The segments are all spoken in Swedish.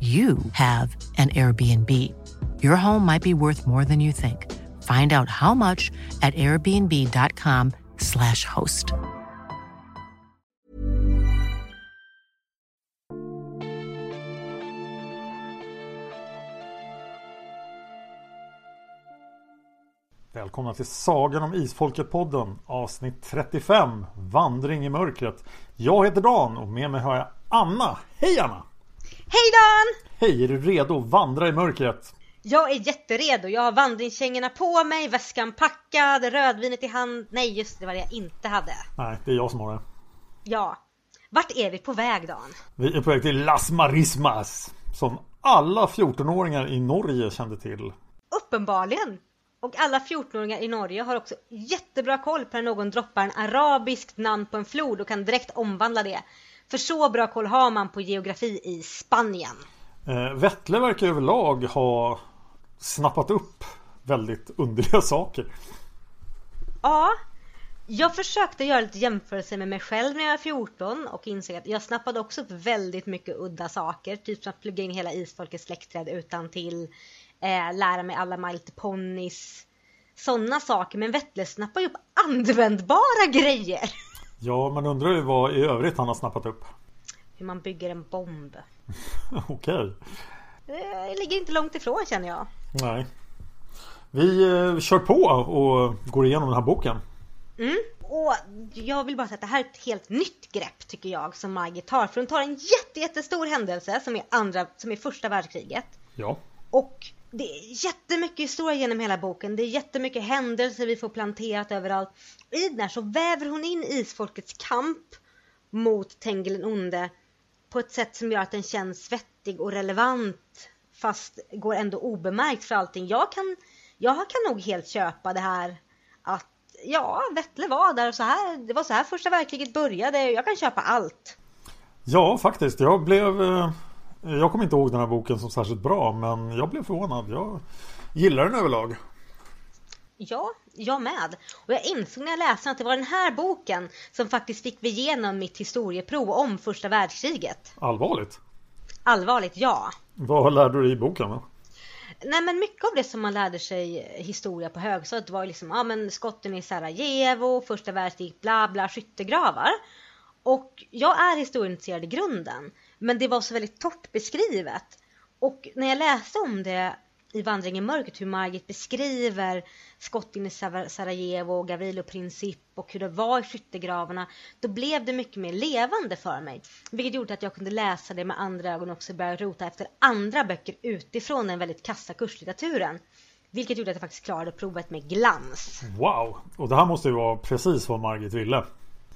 you have an Airbnb. Your home might be worth more than you think. Find out how much at airbnb.com/slash host. Välkomna till Sagan om Isfolket-podden avsnitt 35 Vandring i mörkret. Jag heter Dan och med mig har jag Anna. Hej Anna! Hej Dan! Hej, är du redo att vandra i mörkret? Jag är jätteredo. Jag har vandringskängorna på mig, väskan packad, rödvinet i hand. Nej, just det var det jag inte hade. Nej, det är jag som har det. Ja. Vart är vi på väg Dan? Vi är på väg till Las Marismas. Som alla 14-åringar i Norge kände till. Uppenbarligen. Och alla 14-åringar i Norge har också jättebra koll på när någon droppar en arabiskt namn på en flod och kan direkt omvandla det. För så bra koll har man på geografi i Spanien. Eh, Vettle verkar överlag ha snappat upp väldigt underliga saker. Ja, jag försökte göra lite jämförelse med mig själv när jag var 14 och insåg att jag snappade också upp väldigt mycket udda saker. Typ som att plugga in hela isfolkets släktträd utan till eh, lära mig alla My Little. Sådana saker, men Vettle snappar ju upp användbara grejer. Ja, man undrar ju vad i övrigt han har snappat upp. Hur man bygger en bomb. Okej. Det ligger inte långt ifrån känner jag. Nej. Vi eh, kör på och går igenom den här boken. Mm. Och jag vill bara säga att det här är ett helt nytt grepp tycker jag som Maggie tar. För hon tar en jätte, jättestor händelse som är, andra, som är första världskriget. Ja. Och det är jättemycket historia genom hela boken. Det är jättemycket händelser vi får planterat överallt. I den här så väver hon in isfolkets kamp mot Tengil den onde på ett sätt som gör att den känns vettig och relevant fast går ändå obemärkt för allting. Jag kan, jag kan nog helt köpa det här att ja, Vettle var där och så här, det var så här första världskriget började. Jag kan köpa allt. Ja, faktiskt. Jag blev eh, jag kommer inte ihåg den här boken som särskilt bra men jag blev förvånad. Jag gillar den överlag. Ja, jag med. Och jag insåg när jag läste att det var den här boken som faktiskt fick vi igenom mitt historieprov om första världskriget. Allvarligt? Allvarligt, ja. Vad lärde du dig i boken då? Nej men mycket av det som man lärde sig historia på högstadiet var ju liksom, ja men skotten i Sarajevo, första världskriget, bla bla, skyttegravar. Och jag är historieintresserad i grunden. Men det var så väldigt torrt beskrivet. Och när jag läste om det i Vandring i mörkret, hur Margit beskriver skott in i Sarajevo, Gavrilo Princip och hur det var i skyttegravarna, då blev det mycket mer levande för mig. Vilket gjorde att jag kunde läsa det med andra ögon och också börja rota efter andra böcker utifrån den väldigt kassa kurslitteraturen. Vilket gjorde att jag faktiskt klarade provet med glans. Wow! Och det här måste ju vara precis vad Margit ville.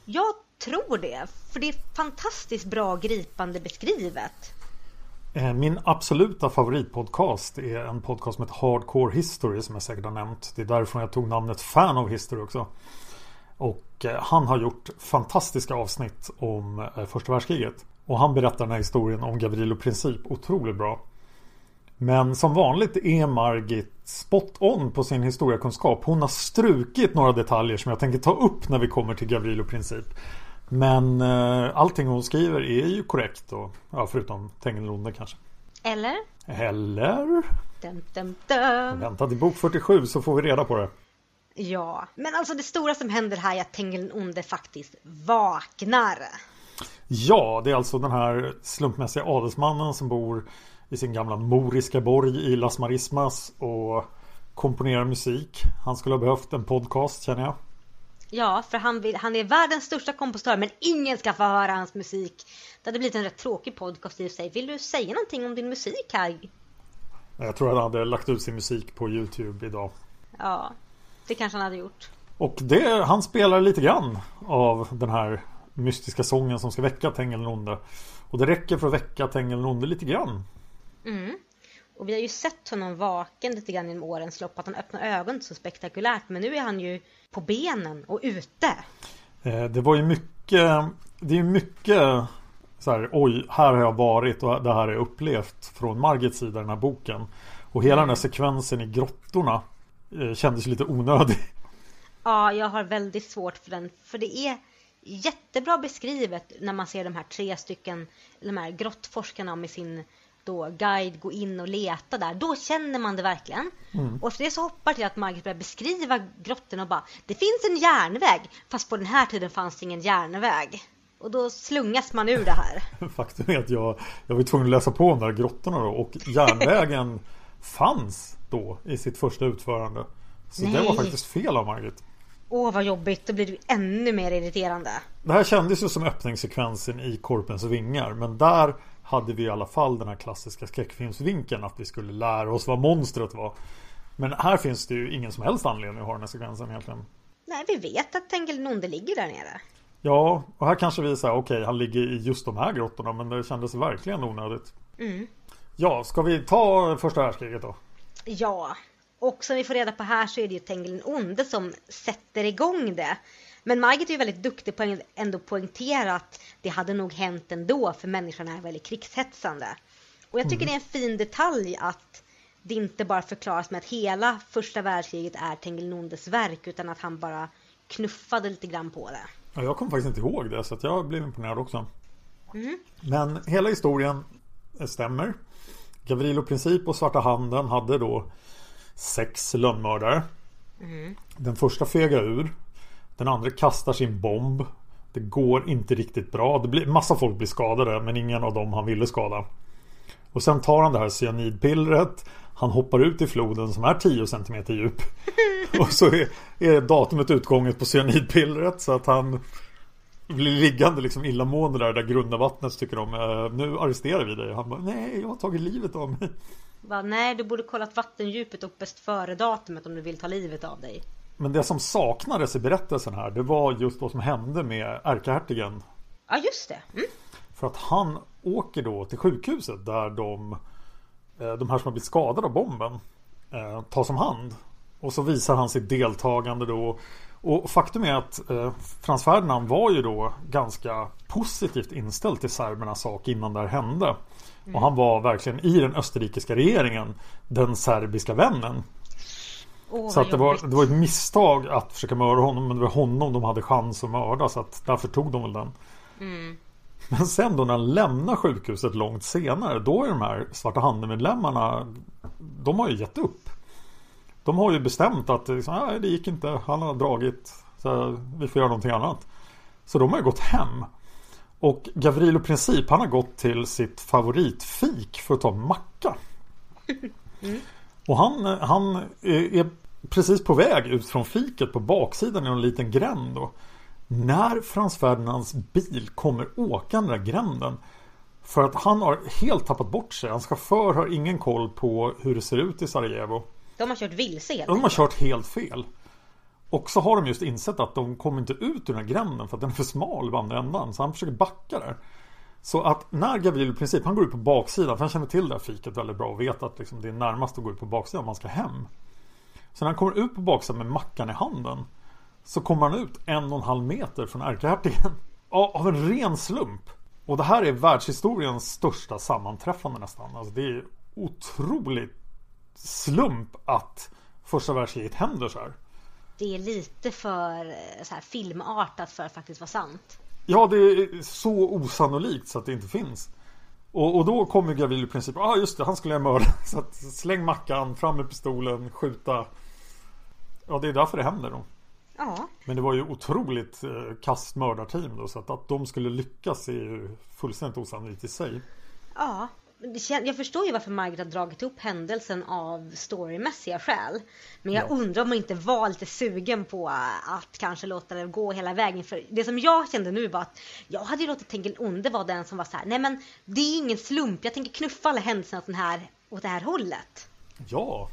Jag tror det. För det är fantastiskt bra gripande beskrivet. Eh, min absoluta favoritpodcast är en podcast som heter Hardcore History som jag säkert har nämnt. Det är därifrån jag tog namnet Fan of History också. Och eh, han har gjort fantastiska avsnitt om eh, första världskriget. Och han berättar den här historien om Gavrilo Princip otroligt bra. Men som vanligt är Margit spot on på sin historiekunskap. Hon har strukit några detaljer som jag tänker ta upp när vi kommer till Gavrilo Princip. Men eh, allting hon skriver är ju korrekt och ja, förutom Tengilonde kanske. Eller? Eller? Dum, dum, dum. Vänta till bok 47 så får vi reda på det. Ja, men alltså det stora som händer här är att Tengil onde faktiskt vaknar. Ja, det är alltså den här slumpmässiga adelsmannen som bor i sin gamla moriska borg i Las Marismas och komponerar musik. Han skulle ha behövt en podcast känner jag. Ja, för han, vill, han är världens största kompositör men ingen ska få höra hans musik. Det hade blivit en rätt tråkig podcast i sig. Vill du säga någonting om din musik här? Jag tror han hade lagt ut sin musik på Youtube idag. Ja, det kanske han hade gjort. Och det, han spelar lite grann av den här mystiska sången som ska väcka Tengil. Och det räcker för att väcka Tengil lite grann. Mm. Och vi har ju sett honom vaken lite grann genom årens lopp. Att han öppnar ögonen så spektakulärt. Men nu är han ju på benen och ute. Eh, det var ju mycket Det är mycket så här, oj, här har jag varit och det här har jag upplevt från Margits sida den här boken. Och hela den här sekvensen i grottorna eh, kändes lite onödig. Ja, jag har väldigt svårt för den. För det är jättebra beskrivet när man ser de här tre stycken, de här grottforskarna med sin då guide gå in och leta där. Då känner man det verkligen. Mm. Och efter det så hoppar till att Margit börjar beskriva grottorna och bara Det finns en järnväg fast på den här tiden fanns det ingen järnväg. Och då slungas man ur det här. Faktum är att jag, jag var tvungen att läsa på om de här grottorna då och järnvägen fanns då i sitt första utförande. Så Nej. det var faktiskt fel av Margit. Åh vad jobbigt, då blir det ännu mer irriterande. Det här kändes ju som öppningssekvensen i Korpens vingar men där hade vi i alla fall den här klassiska skräckfilmsvinkeln att vi skulle lära oss vad monstret var. Men här finns det ju ingen som helst anledning att ha den här sekvensen egentligen. Nej, vi vet att Tengil Nonde ligger där nere. Ja, och här kanske vi säger okej, okay, han ligger i just de här grottorna, men det kändes verkligen onödigt. Mm. Ja, ska vi ta första världskriget då? Ja, och som vi får reda på här så är det ju Tengil onde som sätter igång det. Men Margit är ju väldigt duktig på att ändå poängtera att det hade nog hänt ändå för människorna är väldigt krigshetsande. Och jag tycker mm. det är en fin detalj att det inte bara förklaras med att hela första världskriget är Tengil Nondes verk utan att han bara knuffade lite grann på det. Ja, jag kommer faktiskt inte ihåg det så att jag blev imponerad också. Mm. Men hela historien stämmer. Gavrilo Princip och Svarta Handen hade då sex lönnmördare. Mm. Den första fegar ur. Den andra kastar sin bomb. Det går inte riktigt bra. Det blir, massa folk blir skadade men ingen av dem han ville skada. Och sen tar han det här cyanidpillret. Han hoppar ut i floden som är 10 cm djup. Och så är, är datumet utgånget på cyanidpillret så att han blir liggande liksom illamående där, där grunda vattnet tycker de eh, nu arresterar vi dig. Han bara nej jag har tagit livet av mig. Va, nej du borde kollat vattendjupet och bäst före datumet om du vill ta livet av dig. Men det som saknades i berättelsen här det var just vad som hände med ärkehertigen. Ja just det. Mm. För att han åker då till sjukhuset där de eh, De här som har blivit skadade av bomben eh, Tas om hand. Och så visar han sitt deltagande då. Och faktum är att eh, Frans Ferdinand var ju då ganska positivt inställd till serbernas sak innan det här hände. Mm. Och han var verkligen i den österrikiska regeringen den serbiska vännen. Oh, så att det, var, det var ett misstag att försöka mörda honom men det var honom de hade chans att mörda så att därför tog de väl den. Mm. Men sen då när han lämnar sjukhuset långt senare då är de här Svarta Handen-medlemmarna De har ju gett upp. De har ju bestämt att liksom, nej, det gick inte, han har dragit så vi får göra någonting annat. Så de har ju gått hem. Och Gavrilo Princip han har gått till sitt favoritfik för att ta macka. Mm. Och han, han är precis på väg ut från fiket på baksidan i en liten gränd. Då, när Frans Ferdinands bil kommer åkande den gränden. För att han har helt tappat bort sig. Hans chaufför har ingen koll på hur det ser ut i Sarajevo. De har kört vilse helt De har kört helt fel. Och så har de just insett att de kommer inte ut ur den här gränden för att den är för smal på andra ändan. Så han försöker backa där. Så att när Gabriel i princip, han går ut på baksidan, för han känner till det här fiket väldigt bra och vet att liksom det är närmast att gå ut på baksidan om man ska hem. Så när han kommer ut på baksidan med mackan i handen så kommer han ut en och en halv meter från ärkehertigen. Av en ren slump. Och det här är världshistoriens största sammanträffande nästan. Alltså det är otroligt slump att första världskriget händer så här. Det är lite för eh, så här, filmartat för att faktiskt vara sant. Ja, det är så osannolikt så att det inte finns. Och, och då kommer Gavrilo i princip, ja ah, just det, han skulle jag mörda. Så att släng mackan, fram med pistolen, skjuta. Ja, det är därför det händer då. Ja. Men det var ju otroligt eh, kast mördarteam då. Så att, att de skulle lyckas är ju fullständigt osannolikt i sig. Ja. Jag förstår ju varför Margaret har dragit upp händelsen av storymässiga skäl. Men jag Ja. undrar om man inte var lite sugen på att kanske låta det gå hela vägen. För det som jag kände nu var att jag hade ju låtit Tengil Onde vara den som var så här. Nej men det är ingen slump. Jag tänker knuffa alla händelserna åt, den här, åt det här hållet. Ja,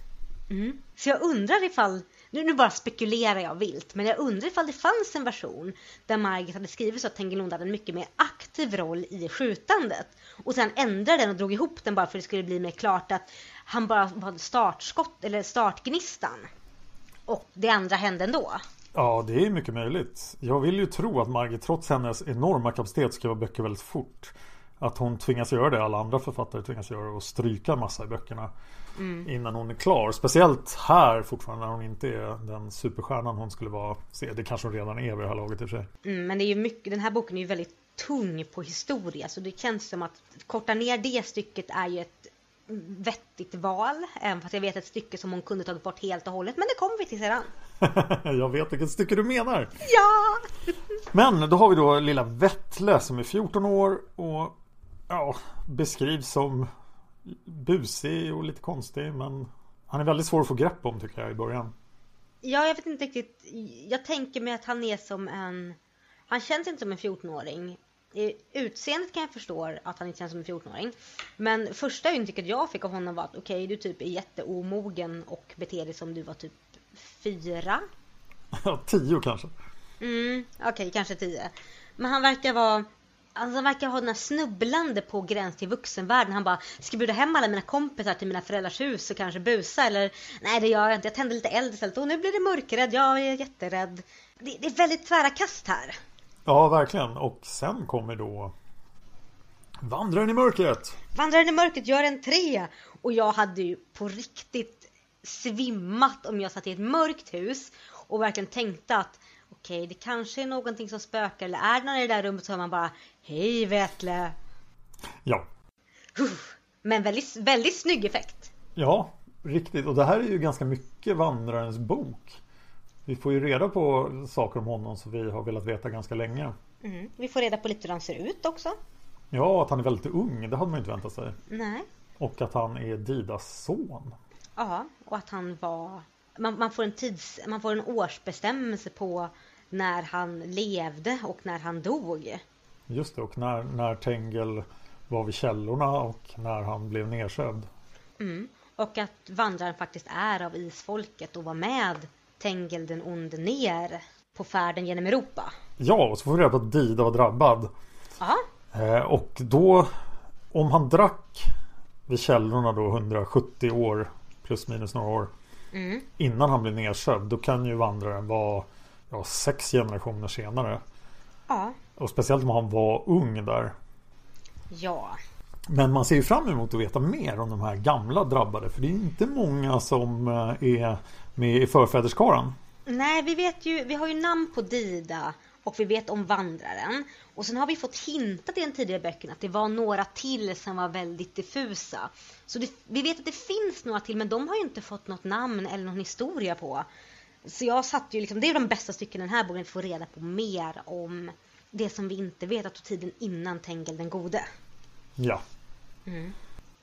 Så jag undrar ifall, nu, nu bara spekulerar jag vilt, men jag undrar ifall det fanns en version där Margit hade skrivit så att Tengilonde hade en mycket mer aktiv roll i skjutandet. Och sen ändrade den och drog ihop den bara för att det skulle bli mer klart att han bara var startskott, eller startgnistan. Och det andra hände ändå. ja det är mycket möjligt. Jag vill ju tro att Margit trots hennes enorma kapacitet skriver böcker väldigt fort. Att hon tvingas göra det, alla andra författare tvingas göra och stryka en massa i böckerna. Innan hon är klar. Speciellt här fortfarande när hon inte är den superstjärnan hon skulle vara. Se, det kanske hon redan är vid det här laget i och för sig. Mm, men det är ju mycket, den här boken är ju väldigt tung på historia så det känns som att korta ner det stycket är ju ett vettigt val. Även fast jag vet ett stycke som hon kunde tagit bort helt och hållet. Men det kommer vi till sedan. Jag vet vilket stycke du menar. Ja! Men då har vi då lilla Vettle som är 14 år och ja, beskrivs som busig och lite konstig men han är väldigt svår att få grepp om tycker jag i början. Ja, jag vet inte riktigt. Jag tänker mig att han är som en... Han känns inte som en 14-åring. I utseendet kan jag förstå att han inte känns som en 14-åring. Men första intrycket jag fick av honom var att okej, du typ är jätteomogen och beter dig som du var typ fyra. Ja, 10 kanske. Mm, okej, kanske tio. Men han verkar vara... Alltså han verkar ha den här snubblande på gräns till vuxenvärlden. Han bara, ska bjuda hem alla mina kompisar till mina föräldrars hus och kanske busa? Eller, nej det gör jag inte. Jag tänder lite eld istället. Och nu blir det mörkrädd. Jag är jätterädd. Det, det är väldigt tvära kast här. Ja, verkligen. Och sen kommer då Vandraren i mörkret. Vandraren i mörkret gör en tre. Och jag hade ju på riktigt svimmat om jag satt i ett mörkt hus och verkligen tänkte att okej, det kanske är någonting som spökar eller är det någon i det där rummet så hör man bara Hej Vetle! Ja. Men väldigt, väldigt snygg effekt. ja, riktigt. Och det här är ju ganska mycket Vandrarens bok. Vi får ju reda på saker om honom som vi har velat veta ganska länge. Mm. Vi får reda på lite hur han ser ut också. Ja, att han är väldigt ung. Det hade man ju inte väntat sig. Nej. Och att han är Didas son. Ja, och att han var... Man, man, får en tids, man får en årsbestämmelse på när han levde och när han dog. Just det, och när, när Tengel var vid källorna och när han blev nersövd. Och att vandraren faktiskt är av isfolket och var med Tengel den onde ner på färden genom Europa. Ja, och så får vi reda på att Dida var drabbad. Ja, Eh, och då, om han drack vid källorna då 170 år plus minus några år innan han blev nersövd, då kan ju vandraren vara ja, sex generationer senare. ja, Och speciellt om han var ung där. ja. Men man ser ju fram emot att veta mer om de här gamla drabbade. För det är inte många som eh, är med i förfäderskaran. Nej, vi vet ju, vi har ju namn på Dida och vi vet om vandraren. Och sen har vi fått hintat i den tidigare böckerna att det var några till som var väldigt diffusa. Så det, vi vet att det finns några till men de har ju inte fått något namn eller någon historia på. Så jag satt ju liksom, det är de bästa stycken i den här boken att få reda på mer om det som vi inte vet att tiden innan Tengel den gode. Ja.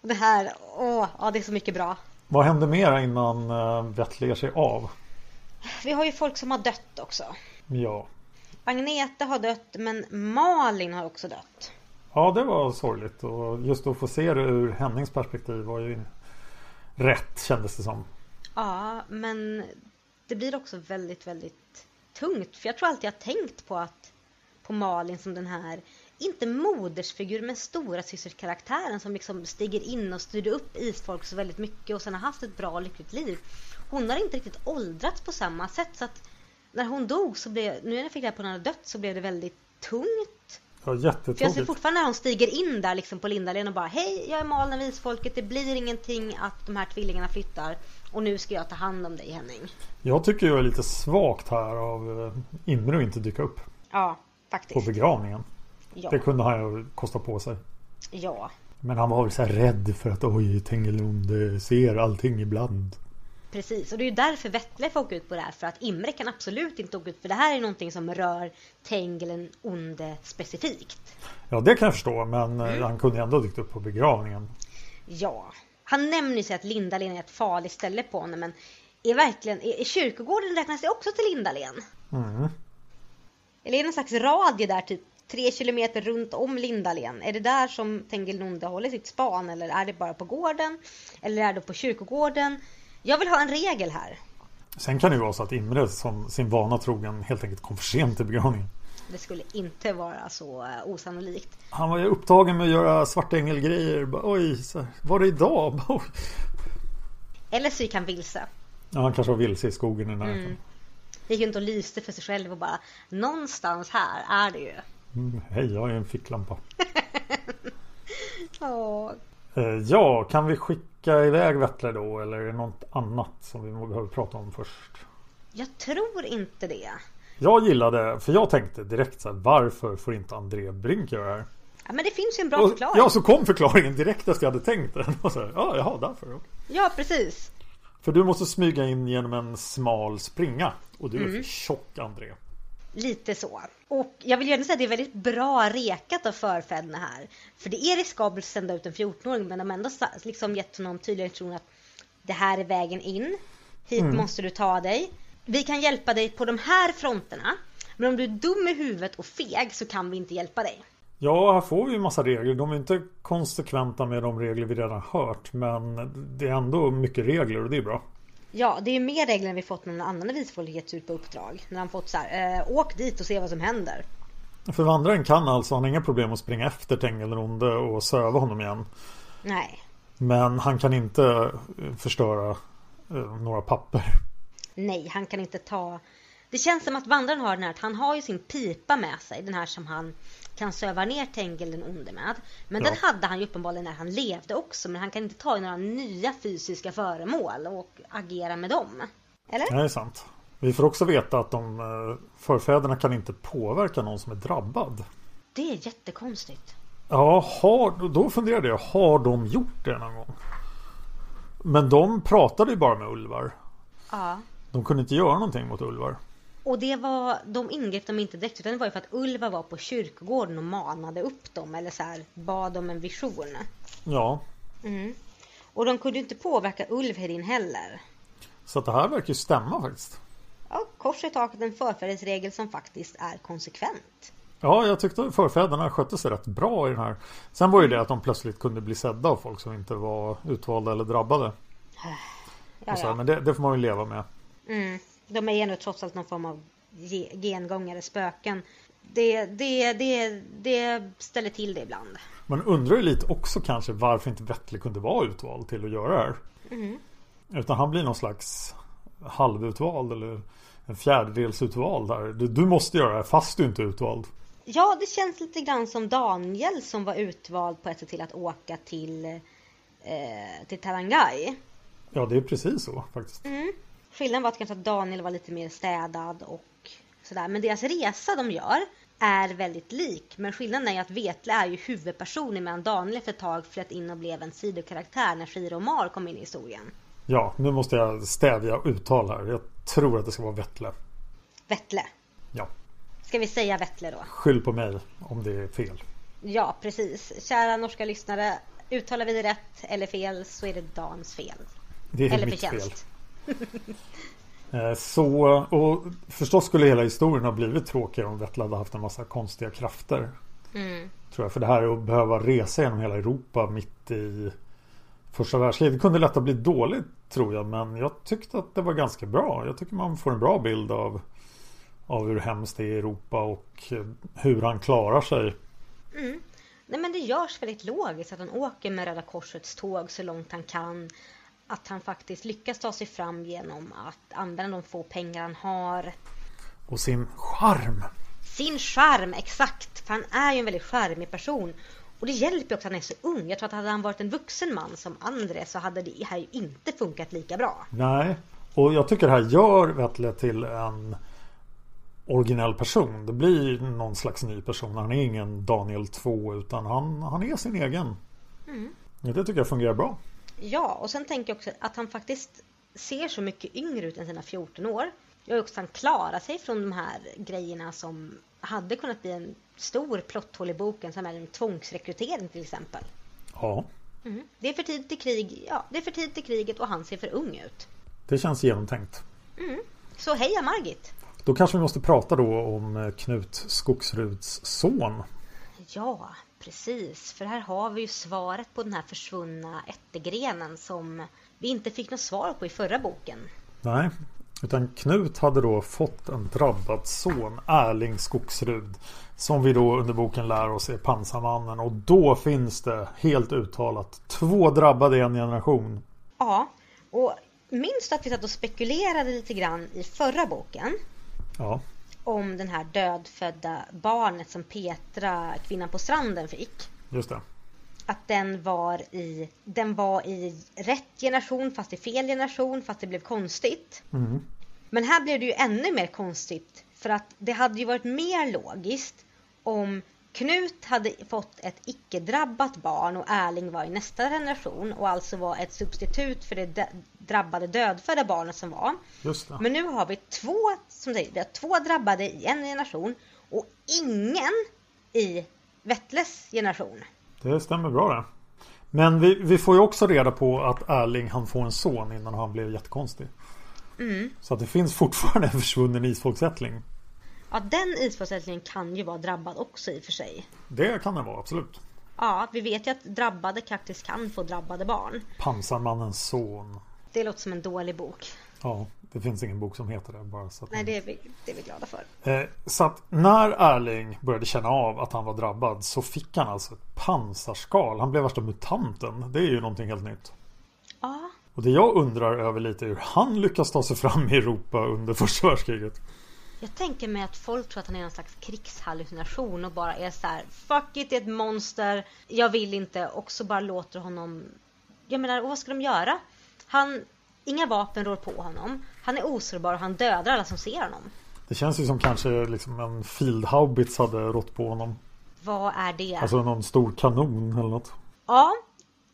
Och det här, åh, ja det är så mycket bra. Vad hände mer innan uh, Vettle ger sig av? Vi har ju folk som har dött också. Ja. Agneta har dött men Malin har också dött. Ja, det var sorgligt. Och just att få se det ur Hennings perspektiv var ju rätt kändes det som. Ja, men det blir också väldigt, väldigt tungt. För jag tror alltid jag har tänkt på att på Malin som den här, inte modersfigur men stora systerkaraktären som liksom stiger in och styr upp isfolk så väldigt mycket och sen har haft ett bra och lyckligt liv. Hon har inte riktigt åldrats på samma sätt så att när hon dog så blev, nu när jag fick reda på att hon hade dött så blev det väldigt tungt. Ja, För jag ser fortfarande när hon stiger in där liksom på Lindalen och bara Hej, jag är Malin av Isfolket. Det blir ingenting att de här tvillingarna flyttar. Och nu ska jag ta hand om dig Henning. Jag tycker jag är lite svagt här av eh, Imre att inte dyka upp Ja, på faktiskt. begravningen. Ja, Det kunde han ju kosta på sig. ja, Men han var väl så här rädd för att oj, Tengelund ser allting ibland. precis. Och det är ju därför Vettle får åka ut på det här. För att Imre kan absolut inte åka ut. För det här är någonting som rör Tengelen onde specifikt. Ja, det kan jag förstå, men eh, han kunde ändå dykt upp på begravningen. Ja, han nämner ju sig att Lindalen är ett farligt ställe på honom. Men är verkligen, är, är kyrkogården räknas det också till Lindalen? Mm. Eller är det någon slags radie där typ tre kilometer runt om Lindalen? Är det där som Tengil Nonde håller sitt span eller är det bara på gården? Eller är det på kyrkogården? Jag vill ha en regel här. Sen kan det ju vara så att Imre som sin vana trogen helt enkelt kom för sent till begravningen. Det skulle inte vara så eh, osannolikt. Han var ju upptagen med att göra svarta ängelgrejer. Bara, Oj, var det idag? Eller så gick han vilse. Ja, han kanske var vilse i skogen i närheten. Mm. Gick runt och lyste för sig själv och bara Någonstans här är det ju. Mm, Hej, jag är en ficklampa. Eh, Ja, kan vi skicka iväg Vettle då? Eller är det något annat som vi behöver prata om först? Jag tror inte det. Jag gillade, för jag tänkte direkt så här, varför får inte André Brink göra det här? Ja, men det finns ju en bra Och, förklaring. ja, så kom förklaringen direkt efter jag hade tänkt den. Och så här, ja, jaha, därför. Ja, precis. För du måste smyga in genom en smal springa. Och du är Mm. för tjock, André. Lite så. Och jag vill gärna säga att det är väldigt bra rekat av förfäderna här. För det är riskabelt att sända ut en 14-åring men de har ändå liksom gett honom tydliga instruktioner att det här är vägen in. Hit måste du ta dig. Vi kan hjälpa dig på de här fronterna. Men om du är dum i huvudet och feg så kan vi inte hjälpa dig. Ja, här får vi ju massa regler. De är inte konsekventa med de regler vi redan hört. Men det är ändå mycket regler och det är bra. Ja, det är mer regler än vi fått när någon annan visfolk getts ut på uppdrag. När han fått så här, eh, åk dit och se vad som händer. För vandraren kan alltså, han har inga problem att springa efter Tengelronde och söva honom igen. Nej, Men han kan inte eh, förstöra eh, några papper. Nej, han kan inte ta... Det känns som att vandraren har den här att han har ju sin pipa med sig. Den här som han kan söva ner Tengil den onde med. Men Ja. den hade han ju uppenbarligen när han levde också. Men han kan inte ta i några nya fysiska föremål och agera med dem. Eller? Det är sant. Vi får också veta att de eh, förfäderna kan inte påverka någon som är drabbad. Det är jättekonstigt. Ja, har, då funderade jag, har de gjort det någon gång? Men de pratade ju bara med Ulvar. Ja. De kunde inte göra någonting mot Ulvar. Och det var, de ingrep de inte direkt utan det var ju för att Ulva var på kyrkogården och manade upp dem eller så här bad om en vision. Ja, Mm. Och de kunde ju inte påverka Ulvhedin heller. så det här verkar ju stämma faktiskt. Ja, kors i taket en förfädresregel som faktiskt är konsekvent. Ja, jag tyckte förfäderna skötte sig rätt bra i den här. Sen var ju det att de plötsligt kunde bli sedda av folk som inte var utvalda eller drabbade. Ja, så här, ja. Men det, det får man ju leva med. Mm. De är ju ändå trots allt någon form av ge- gengångare, spöken. Det, det, det, det ställer till det ibland. Man undrar ju lite också kanske varför inte Vettle kunde vara utvald till att göra det här. Mm. Utan han blir någon slags halvutvald eller en fjärdedels utvald här. Du, du måste göra det här fast du inte är utvald. Ja, det känns lite grann som Daniel som var utvald på ett sätt till att åka till, eh, till Tarangay. Ja, det är precis så faktiskt. Mm. Skillnaden var att kanske Daniel var lite mer städad och sådär. Men deras resa de gör är väldigt lik. Men skillnaden är att Vetle är ju huvudpersonen medan Daniel efter ett tag flöt in och blev en sidokaraktär när Shiro och Mar kom in i historien. Ja, nu måste jag stävja uttal här. Jag tror att det ska vara Vettle. Vetle. Ja, Ska vi säga Vetle då? skyll på mig om det är fel. Ja, precis. Kära norska lyssnare. Uttalar vi det rätt eller fel så är det Dans fel. Det är Eller mitt fel. förtjänst. Eh, Så, och förstås skulle hela historien ha blivit tråkigare om Vettle hade haft en massa konstiga krafter. Mm. Tror jag. För det här att behöva resa genom hela Europa mitt i första världskriget. Det kunde lätt ha blivit dåligt tror jag. Men jag tyckte att det var ganska bra. Jag tycker man får en bra bild av, av hur hemskt det är i Europa och eh, hur han klarar sig. Nej men det görs väldigt logiskt att han åker med Röda Korsets tåg så långt han kan. Att han faktiskt lyckas ta sig fram genom att använda de få pengar han har. Och sin charm. Sin charm, exakt. För han är ju en väldigt charmig person. Och det hjälper också att han är så ung. Jag tror att hade han varit en vuxen man som André så hade det här ju inte funkat lika bra. Nej, och jag tycker det här gör Vettle till en originell person. Det blir någon slags ny person. Han är ingen Daniel 2 utan han, han är sin egen. Mm. Det tycker jag fungerar bra. Ja, och sen tänker jag också att han faktiskt ser så mycket yngre ut än sina 14 år. Jag också att han klarar sig från de här grejerna som hade kunnat bli en stor plotthål i boken som är en tvångsrekrytering till exempel. Ja. Mm. Det är för tidigt i krig, ja, det är för tidigt i kriget och han ser för ung ut. Det känns genomtänkt. Mm. Så heja Margit! Då kanske vi måste prata då om Knut Skogsruds son. Ja, precis. För här har vi ju svaret på den här försvunna ättegrenen som vi inte fick något svar på i förra boken. Nej, utan Knut hade då fått en drabbad son, Erling Skogsrud. Som vi då under boken lär oss är pansarmannen. Och då finns det helt uttalat två drabbade i en generation. Ja, och minns du att vi satt och spekulerade lite grann i förra boken? Ja. Om den här dödfödda barnet som Petra, kvinnan på stranden, fick. Just det. Att den var i, den var i rätt generation fast i fel generation fast det blev konstigt. Mm. Men här blev det ju ännu mer konstigt. För att det hade ju varit mer logiskt om Knut hade fått ett icke-drabbat barn och Erling var i nästa generation och alltså var ett substitut för det drabbade dödfödda barnet som var. Men nu har vi två, som säger, vi har två drabbade i en generation och ingen i Vettles generation. Det stämmer bra det. Men vi, vi får ju också reda på att Erling han får en son innan han blev jättekonstig. Mm. Så att det finns fortfarande en försvunnen isfolksättling. Ja, den isfolksättlingen kan ju vara drabbad också i och för sig. Det kan den vara, absolut. Ja, vi vet ju att drabbade faktiskt kan få drabbade barn. Pansarmannens son. Det låter som en dålig bok. Ja, det finns ingen bok som heter det. Bara så Nej, det är, vi, det är vi glada för. Eh, så att när Erling började känna av att han var drabbad så fick han alltså ett pansarskal. Han blev värsta mutanten. Det är ju någonting helt nytt. Ja. Och det jag undrar över lite är hur han lyckas ta sig fram i Europa under första världskriget. Jag tänker mig att folk tror att han är en slags krigshallucination och bara är så här, Fuck it, det är ett monster. Jag vill inte. Och så bara låter honom... Jag menar, och vad ska de göra? Han... Inga vapen rår på honom. Han är osårbar och han dödar alla som ser honom. Det känns ju som kanske liksom en fieldhaubits hade rått på honom. Vad är det? Alltså någon stor kanon eller något. Ja,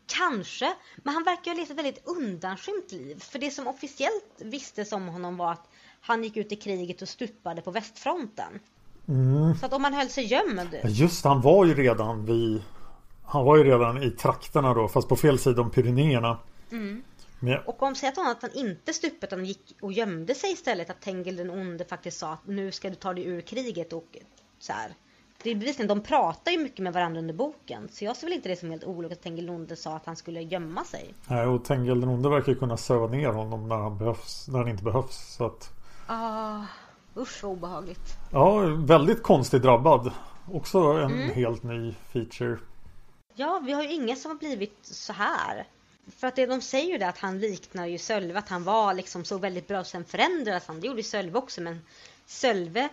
kanske. Men han verkar ha levt ett väldigt undanskymt liv. För det som officiellt visste om honom var att han gick ut i kriget och stupade på västfronten. Mm. Så att om han höll sig gömd. Just han var ju redan vid Han var ju redan i trakterna då fast på fel sida om Pyrenéerna. Mm. Men, Och om säg att han inte stupat utan gick och gömde sig istället. Att Tengil den onde faktiskt sa att nu ska du ta dig ur kriget och så här. Det är bevisligen, de pratar ju mycket med varandra under boken. Så jag ser väl inte det som helt ologiskt att Tengil den onde sa att han skulle gömma sig. nej, och Tengil den onde verkar ju kunna söva ner honom när han behövs När han inte behövs så att Ah, usch vad obehagligt. Ja, väldigt konstigt drabbad. Också en Mm. helt ny feature. Ja, vi har ju ingen som har blivit så här. För att det de säger ju det att han liknar ju Sölve, att han var liksom så väldigt bra. Sen förändrades han, det gjorde ju Sölve också. Men Sölve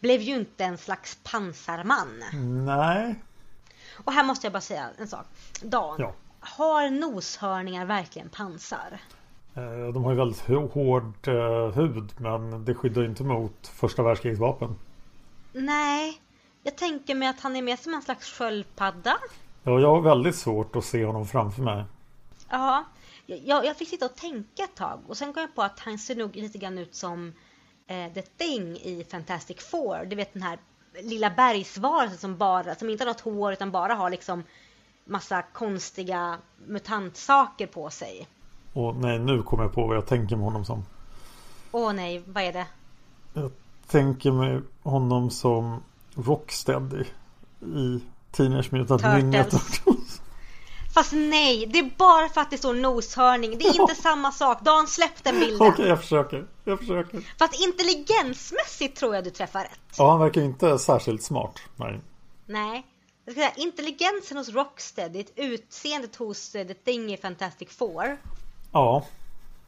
blev ju inte en slags pansarman. Nej. Och här måste jag bara säga en sak. Dan, Ja. har noshörningar verkligen pansar? Eh, De har ju väldigt hå- hård eh, hud men det skyddar inte mot första världskrigets vapen. Nej, jag tänker mig att han är mer som en slags sköldpadda. Ja, jag har väldigt svårt att se honom framför mig. Ja, jag, jag fick sitta och tänka ett tag och sen kom jag på att han ser nog lite grann ut som eh, The Thing i Fantastic Four. Du vet den här lilla bergsvarelsen som bara, som inte har något hår utan bara har liksom massa konstiga mutantsaker på sig. Och nej, nu kommer jag på vad jag tänker med honom som. Åh nej, vad är det? Jag tänker mig honom som Rocksteady i Teenage Mutant. Ninja Turtles. Fast nej, det är bara för att det står noshörning. Det är inte samma sak. Dan, släpp den bilden. Okej, jag försöker. Jag försöker. Fast intelligensmässigt tror jag du träffar rätt. Ja, han verkar inte särskilt smart. Nej. Nej. Jag ska säga, intelligensen hos Rocksteady, utseendet hos eh, The Thing i Fantastic Four. Ja,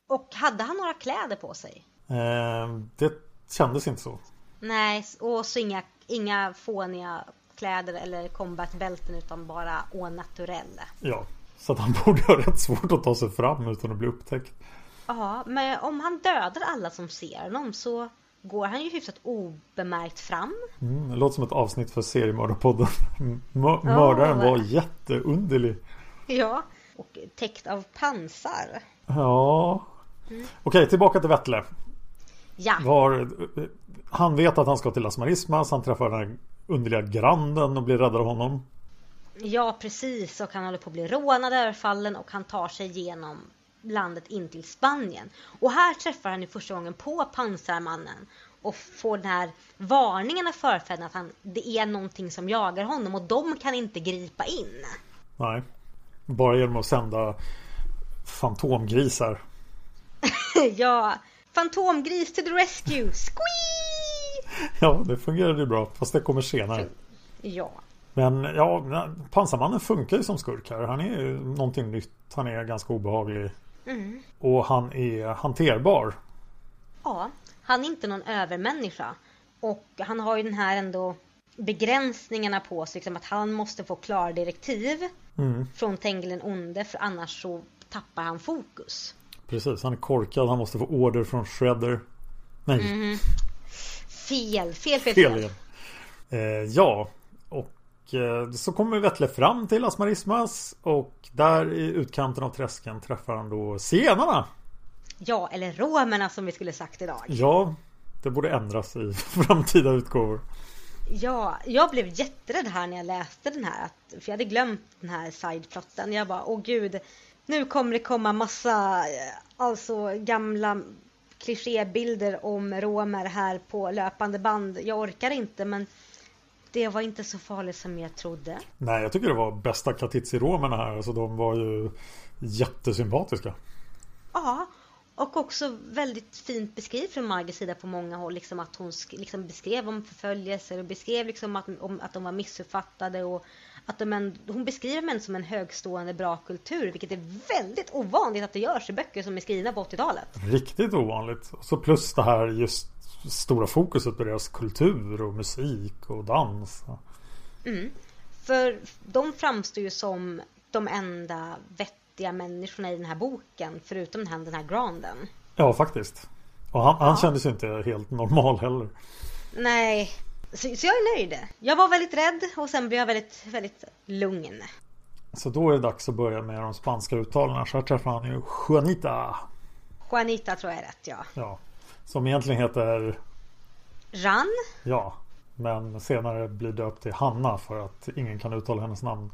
Och hade han några kläder på sig? eh, det kändes inte så. Nej, och så inga inga fåniga kläder eller combatbälten utan bara au naturel. Ja, så att han borde ha rätt svårt att ta sig fram utan att bli upptäckt. Ja, men om han dödar alla som ser honom så går han ju hyfsat obemärkt fram. Mm, det låter som ett avsnitt för seriemördarpodden. Mördaren Ja. var jätteunderlig. Ja, och täckt av pansar. Ja. Okej, tillbaka till Vettle. Ja, Var, han vet att han ska till Las Marismas. Han träffar den här underliga granden och blir räddad av honom. ja precis. Och han håller på att bli rånad, överfallen och han tar sig igenom landet in till Spanien. Och här träffar han ju första gången på pansarmannen och får den här varningen av förfäderna att han, det är någonting som jagar honom och de kan inte gripa in. Nej. Bara genom att sända fantomgrisar. ja, Fantomgris to the rescue! Squee! Ja, det fungerade ju bra. Fast det kommer senare. Ja, Men ja, pansarmannen funkar ju som skurk här. Han är ju någonting nytt. Han är ganska obehaglig. Och han är hanterbar. Ja, han är inte någon övermänniska. Och han har ju den här ändå begränsningarna på sig, liksom att han måste få klara direktiv från Tengil den onde för annars så tappar han fokus. Precis, han är korkad. Han måste få order från Shredder. Nej, Fel, fel, fel, fel fel. igen. Eh, ja, och eh, så kommer Vettle fram till Las Marismas. Och där i utkanten av träsken träffar han då zigenarna. Ja, eller romerna som vi skulle sagt idag. Ja, det borde ändras i framtida utgåvor. Ja, jag blev jätterädd här när jag läste den här. Att, för jag hade glömt den här sideplotten. Jag bara, åh gud. Nu kommer det komma massa, eh, alltså gamla klichébilder om romer här på löpande band. Jag orkar inte men det var inte så farligt som jag trodde. Nej, jag tycker det var bästa Katitzi-romerna här. Alltså de var ju jättesympatiska. Ja, och också väldigt fint beskrivet från Margits sida på många håll. Liksom att hon liksom beskrev om förföljelser och beskrev liksom att, om, att de var missuppfattade. Och att de en, hon beskriver män som en högstående bra kultur, vilket är väldigt ovanligt att det görs i böcker som är skrivna på 80-talet. Riktigt ovanligt. Och så plus det här just stora fokuset på deras kultur och musik och dans. För de framstår ju som de enda vettiga människorna i den här boken, förutom här, den här Granden. Ja, faktiskt. Och han, han kändes ju inte helt normal heller. Nej, så, så jag är nöjd. Jag var väldigt rädd och sen blev jag väldigt, väldigt lugn. Så då är det dags att börja med de spanska uttalen. Så här träffar han ju Juanita. Juanita tror jag är rätt, ja. Ja. Som egentligen heter Ran? Ja. Men senare blir döpt till Hanna för att ingen kan uttala hennes namn.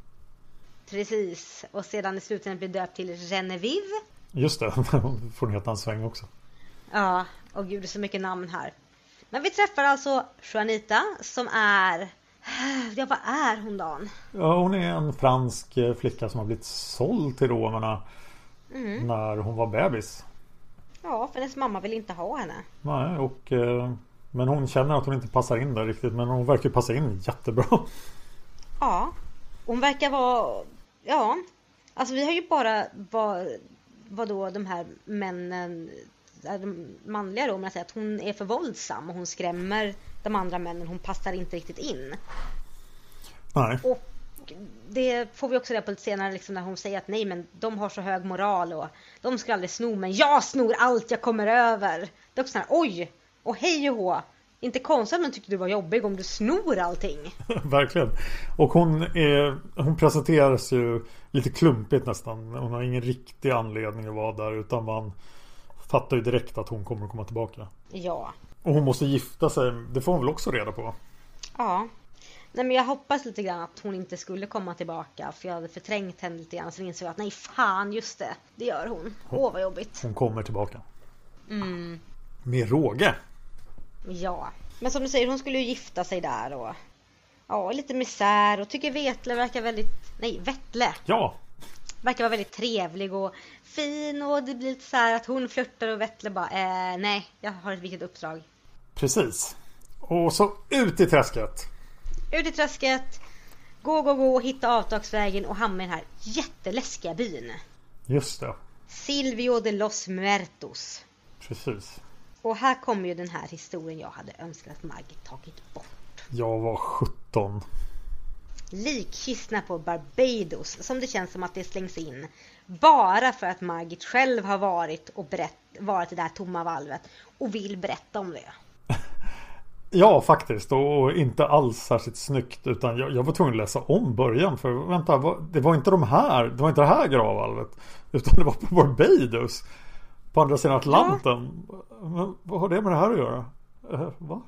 Precis. Och sedan i slutändan blir döpt till Genevieve. Just det, får den heta en sväng också. Ja, och gud det är så mycket namn här. Men vi träffar alltså Juanita som är... Ja, vad är hon Dan? Ja, hon är en fransk eh, flicka som har blivit såld till romerna när hon var bebis. Ja, för hennes mamma vill inte ha henne. Nej, och, eh, men hon känner att hon inte passar in där riktigt. Men hon verkar passa in jättebra. Ja, hon verkar vara... Ja, alltså vi har ju bara vad, vad då de här männen, äh, de manliga romerna säger att hon är för våldsam och hon skrämmer de andra männen. Hon passar inte riktigt in. Nej, Och det får vi också reda på lite senare liksom när hon säger att nej men de har så hög moral och de ska aldrig sno men jag snor allt jag kommer över. Det är också såhär oj och hej och hå. Inte konstigt att man tyckte du var jobbig om du snor allting. verkligen. Och hon, är, hon presenteras ju lite klumpigt nästan. Hon har ingen riktig anledning att vara där. Utan man fattar ju direkt att hon kommer att komma tillbaka. Ja. Och hon måste gifta sig. Det får hon väl också reda på. Ja. Nej men jag hoppas lite grann att hon inte skulle komma tillbaka för jag hade förträngt henne lite grann så insåg jag att nej fan just det, det gör hon. Åh vad jobbigt. Hon kommer tillbaka. Med råge. Ja. Men som du säger hon skulle ju gifta sig där och ja lite misär och tycker Vetle verkar väldigt, nej Vettle Ja, verkar vara väldigt trevlig och fin och det blir lite så här att hon flörtar och Vettle bara eh, nej jag har ett viktigt uppdrag. precis. Och så ut i träsket. Ut i träsket, gå, gå, gå, hitta avtagsvägen och hamna i den här jätteläskiga byn. Just det. Silvio de los Muertos. Precis. Och här kommer ju den här historien jag hade önskat att Margit tagit bort. Jag var 17. Likkistorna på Barbados som det känns som att det slängs in bara för att Margit själv har varit och berätt, varit i det här tomma valvet och vill berätta om det. Ja, faktiskt. Och inte alls särskilt snyggt. Utan jag, jag var tvungen att läsa om början. För vänta, det var inte de här. Det var inte det här gravvalvet. Utan det var på Barbados. På andra sidan Atlanten. Ja. Men vad har det med det här att göra? Uh, va?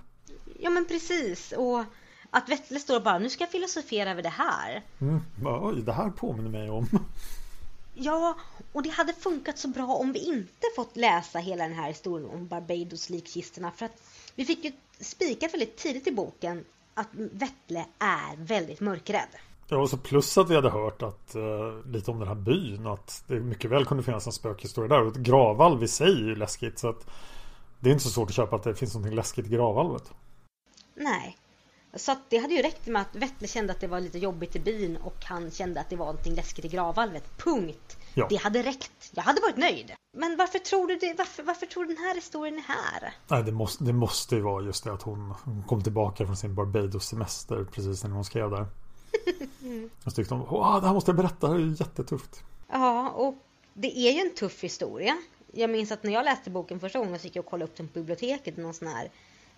Ja men precis. Och att Vettle står och bara nu ska jag filosofera över det här. Mm, oj, det här påminner mig om. Ja, och det hade funkat så bra om vi inte fått läsa hela den här historien om Barbados likkistorna. För att vi fick ju spikat väldigt tidigt i boken att Vettle är väldigt mörkrädd. Ja, och så plus att vi hade hört att uh, lite om den här byn att det mycket väl kunde finnas en spökhistoria där. Och ett gravvalv i sig är ju läskigt. Så att det är inte så svårt att köpa att det finns något läskigt i gravvalvet. Nej. Så det hade ju räckt med att Vettle kände att det var lite jobbigt i byn och han kände att det var någonting läskigt i gravvalvet. Punkt. Ja. Det hade räckt. Jag hade varit nöjd. Men varför tror du det? Varför, varför tror du den här historien är här? Nej, det måste, det måste ju vara just det att hon, hon kom tillbaka från sin Barbados-semester precis när hon skrev där. Mm. Och så tyckte Åh, det här måste jag berätta, det är jättetufft. Ja, och det är ju en tuff historia. Jag minns att när jag läste boken första gången så gick jag och kollade upp den på biblioteket. Någon sån här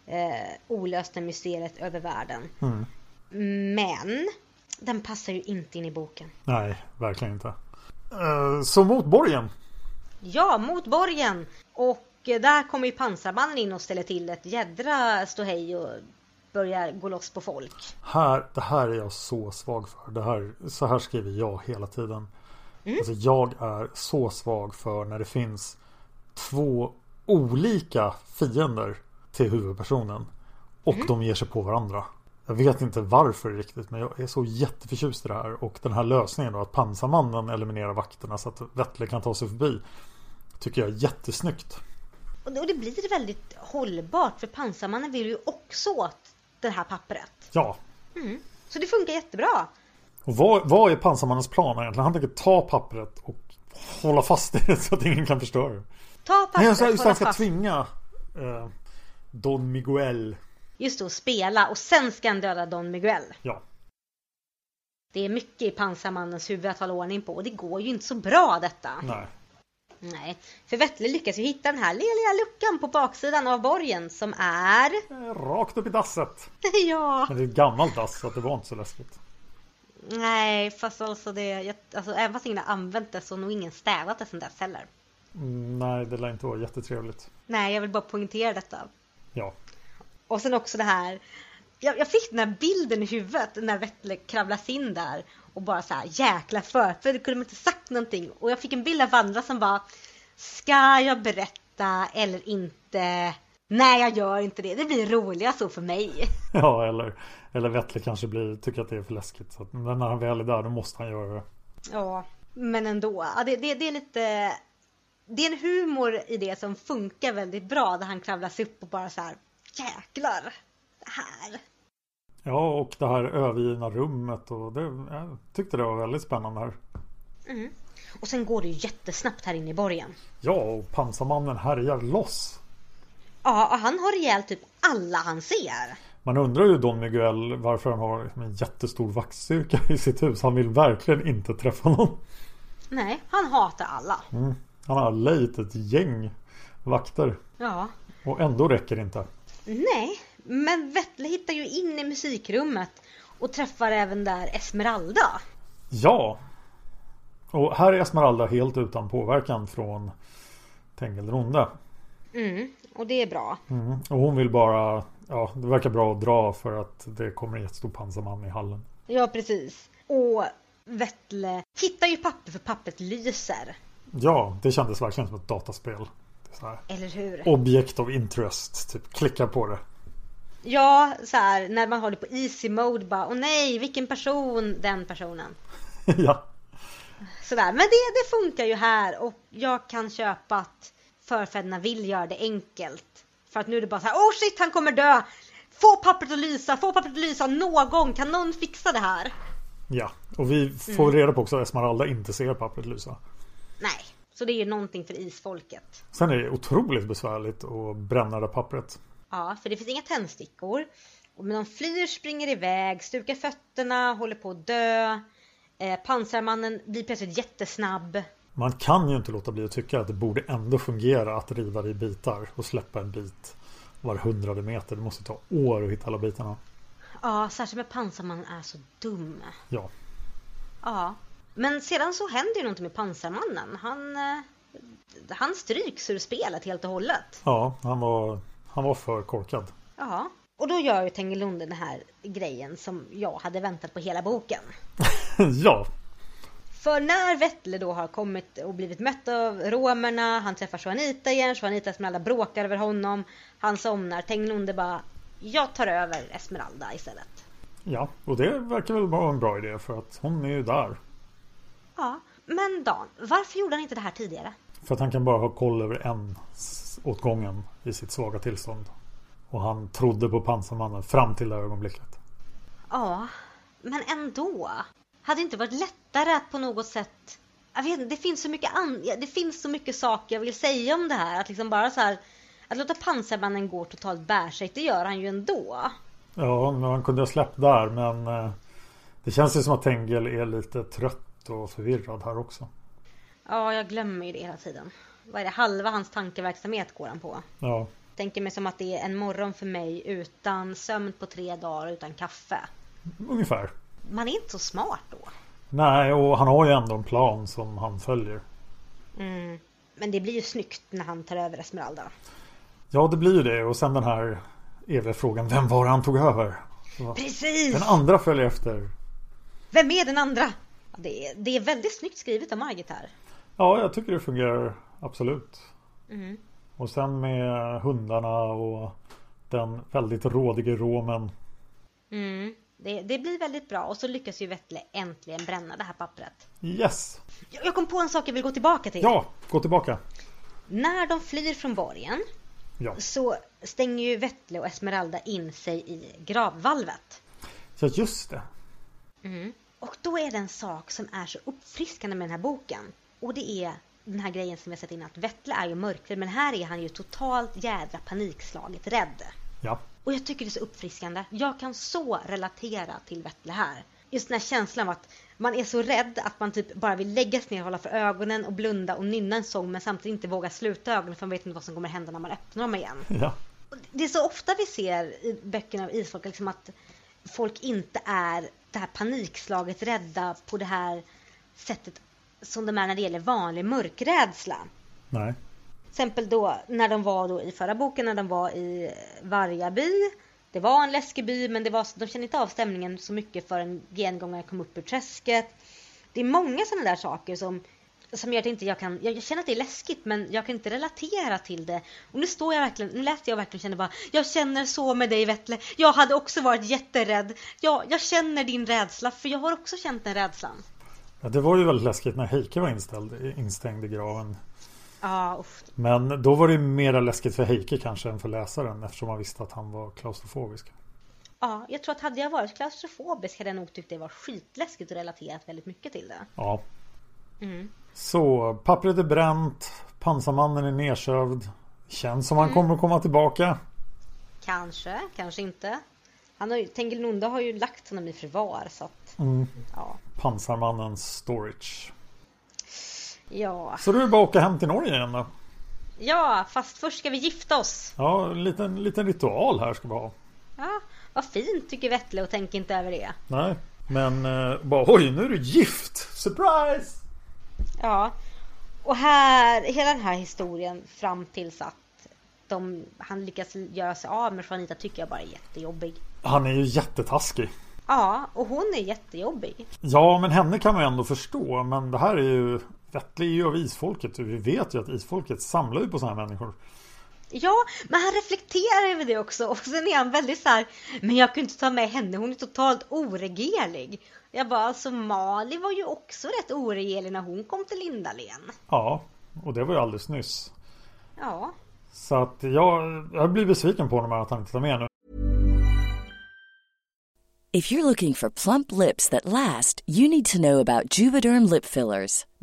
eh, olösta mysteriet över världen. Mm. Men den passar ju inte in i boken. Nej, verkligen inte. Eh, så mot borgen. Ja, mot borgen. Och där kommer ju pansarmannen in och ställer till ett jädra ståhej och börjar gå loss på folk. Här, det här är jag så svag för. Det här, så här skriver jag hela tiden. Mm. Alltså jag är så svag för när det finns två olika fiender till huvudpersonen. Och mm. de ger sig på varandra. Jag vet inte varför riktigt men jag är så jätteförtjust i det här. Och den här lösningen då att pansarmannen eliminerar vakterna så att Vettle kan ta sig förbi. Tycker jag är jättesnyggt. Och det blir väldigt hållbart för pansarmannen vill ju också åt det här pappret. Ja. Mm. Så det funkar jättebra. Och vad, vad är pansarmannens plan egentligen? Han tänker ta pappret och hålla fast det så att ingen kan förstöra det. Ta pappret, Nej, han ska tvinga eh, Don Miguel. Just det, spela och sen ska han döda Don Miguel. Ja. Det är mycket i pansarmannens huvud att hålla ordning på och det går ju inte så bra detta. Nej. Nej, för Vettle lyckas ju hitta den här lilla luckan på baksidan av borgen som är... Eh, rakt upp i dasset. ja. Men det är ett gammalt dass så det var inte så läskigt. Nej, fast alltså det... Alltså, även fast ingen har använt det så har nog ingen städat det sen dess heller. Mm, nej, det lär inte vara jättetrevligt. Nej, jag vill bara poängtera detta. Ja. Och sen också det här. Jag, jag fick den här bilden i huvudet när Vettle kravlas in där och bara så här jäkla förfödd kunde man inte sagt någonting. Och jag fick en bild av Vandra som var Ska jag berätta eller inte? Nej, jag gör inte det. Det blir roligast så för mig. Ja, eller, eller Vettle kanske blir, tycker att det är för läskigt. Så att, men när han väl är där, då måste han göra det. Ja, men ändå. Ja, det, det, det är lite det är en humor i det som funkar väldigt bra där han kravlas upp och bara så här jäklar det här. Ja och det här övergivna rummet och det, jag tyckte det var väldigt spännande här. Mm. Och sen går det ju jättesnabbt här inne i borgen. Ja och pansarmannen härjar loss. Ja och han har ihjäl typ alla han ser. Man undrar ju Don Miguel varför han har en jättestor vaktstyrka i sitt hus. Han vill verkligen inte träffa någon. Nej, han hatar alla. Mm. Han har lejt ett gäng vakter. Ja. Och ändå räcker det inte. Nej, men Vettle hittar ju in i musikrummet och träffar även där Esmeralda. Ja. Och här är Esmeralda helt utan påverkan från Tengelronde. Mm, och det är bra. Mm. Och hon vill bara, ja det verkar bra att dra för att det kommer en jättestor pansarman i hallen. Ja precis. Och Vettle hittar ju papper för pappret lyser. Ja, det kändes verkligen som ett dataspel. Eller hur? Object of interest. Typ klicka på det. Ja, så här när man håller på easy mode bara Åh nej, vilken person den personen. ja. Sådär, men det, det funkar ju här och jag kan köpa att förfäderna vill göra det enkelt. För att nu är det bara så här, oh shit han kommer dö! Få pappret att lysa, få pappret att lysa någon, kan någon fixa det här? Ja, och vi får mm. reda på också att Esmeralda inte ser pappret lysa. Nej, så det är ju någonting för isfolket. Sen är det otroligt besvärligt att bränna det pappret. Ja, för det finns inga tändstickor. Men de flyr, springer iväg, stukar fötterna, håller på att dö. Eh, pansarmannen blir plötsligt jättesnabb. Man kan ju inte låta bli att tycka att det borde ändå fungera att riva det i bitar och släppa en bit var hundrade meter. Det måste ta år att hitta alla bitarna. Ja, särskilt med pansarmannen är så dum. Ja. Ja. Men sedan så händer ju någonting med pansarmannen. Han, eh, han stryks ur spelet helt och hållet. Ja, han var, han var för korkad. Ja. Och då gör ju Tengelunde den här grejen som jag hade väntat på hela boken. ja. För när Vettle då har kommit och blivit mött av romerna, han träffar Juanita igen, Juanita Esmeralda bråkar över honom, han somnar, Tengelunde bara jag tar över Esmeralda istället. Ja, och det verkar väl vara en bra idé för att hon är ju där. Ja, men Dan, varför gjorde han inte det här tidigare? För att han kan bara ha koll över en åt gången i sitt svaga tillstånd. Och han trodde på pansarmannen fram till det ögonblicket. Ja, men ändå. Hade det inte varit lättare att på något sätt... Jag vet det finns så mycket an... Det finns så mycket saker jag vill säga om det här. Att liksom bara så här... Att låta pansarmannen gå totalt bärsärk, det gör han ju ändå. Ja, men han kunde ha släppt där men... Eh, det känns ju som att Tengel är lite trött och förvirrad här också. Ja, jag glömmer ju det hela tiden. Vad är det? Halva hans tankeverksamhet går han på. Ja. Tänker mig som att det är en morgon för mig utan sömn på tre dagar utan kaffe. Ungefär. Man är inte så smart då. Nej, och han har ju ändå en plan som han följer. Mm. Men det blir ju snyggt när han tar över Esmeralda. Ja, det blir ju det. Och sen den här eviga frågan. Vem var det han tog över? Precis! Den andra följer efter. Vem är den andra? Det är, det är väldigt snyggt skrivet av Margit här. Ja, jag tycker det fungerar absolut. Mm. Och sen med hundarna och den väldigt rådige romen. Mm. Det, det, blir väldigt bra och så lyckas ju Vettle äntligen bränna det här pappret. Yes! Jag kom på en sak jag vill gå tillbaka till. Ja, gå tillbaka. När de flyr från borgen ja. så stänger ju Vettle och Esmeralda in sig i gravvalvet. Ja, just det. Mm. Och då är det en sak som är så uppfriskande med den här boken. Och det är den här grejen som vi har sett innan att Vettle är ju mörkrädd men här är han ju totalt jädra panikslaget rädd. Ja. Och jag tycker det är så uppfriskande. Jag kan så relatera till Vettle här. Just den här känslan av att man är så rädd att man typ bara vill lägga sig ner och hålla för ögonen och blunda och nynna en sång men samtidigt inte våga sluta ögonen för man vet inte vad som kommer hända när man öppnar dem igen. Ja. Det är så ofta vi ser i böckerna av isfolk liksom att folk inte är det här panikslaget rädda på det här sättet som de är när det gäller vanlig mörkrädsla. Nej. Till exempel då när de var då i förra boken när de var i Vargaby. Det var en läskig by men det var, de kände inte av stämningen så mycket förrän gengångaren kom upp ur träsket. Det är många sådana där saker som, som gör att inte jag kan, jag känner att det är läskigt men jag kan inte relatera till det. Och nu står jag verkligen, nu läste jag verkligen och kände bara, jag känner så med dig Vettle. Jag hade också varit jätterädd. Ja, jag känner din rädsla för jag har också känt den rädslan. Ja, det var ju väldigt läskigt när Heike var inställd, instängd i graven. Ja, uff. Men då var det mera läskigt för Heike kanske än för läsaren eftersom man visste att han var klaustrofobisk. Ja, jag tror att hade jag varit klaustrofobisk hade jag nog tyckt det var skitläskigt och relaterat väldigt mycket till det. Ja. Mm. Så, pappret är bränt, pansarmannen är nedsövd. Känns som han Mm. kommer att komma tillbaka. Kanske, kanske inte. Han har ju, Tengilnunda har ju lagt honom i förvar så att, Mm. ja. Pansarmannens storage. Ja, Så då är bara att åka hem till Norge igen då. ja, fast först ska vi gifta oss. Ja, en liten, liten ritual här ska vi ha. Ja, vad fint tycker Vettle och tänk inte över det. Nej, men eh, bara oj, nu är du gift! Surprise! Ja, och här, hela den här historien fram tills att de, han lyckas göra sig av med Juanita tycker jag bara är jättejobbig. Han är ju jättetaskig. Ja, och hon är jättejobbig. Ja, men henne kan man ju ändå förstå. Men det här är ju Vettle är ju av isfolket. Vi vet ju att isfolket samlar ju på sådana här människor. Ja, men han reflekterar över det också och sen är han väldigt så här, men jag kunde inte ta med henne, hon är totalt oregerlig. Jag bara, alltså Mali var ju också rätt oregerlig när hon kom till Lindalen. Ja, och det var ju alldeles nyss. Ja, så att jag, jag blir besviken på honom att han inte tar med nu. If you're looking for plump lips that last, you need to know about Juvederm lip fillers.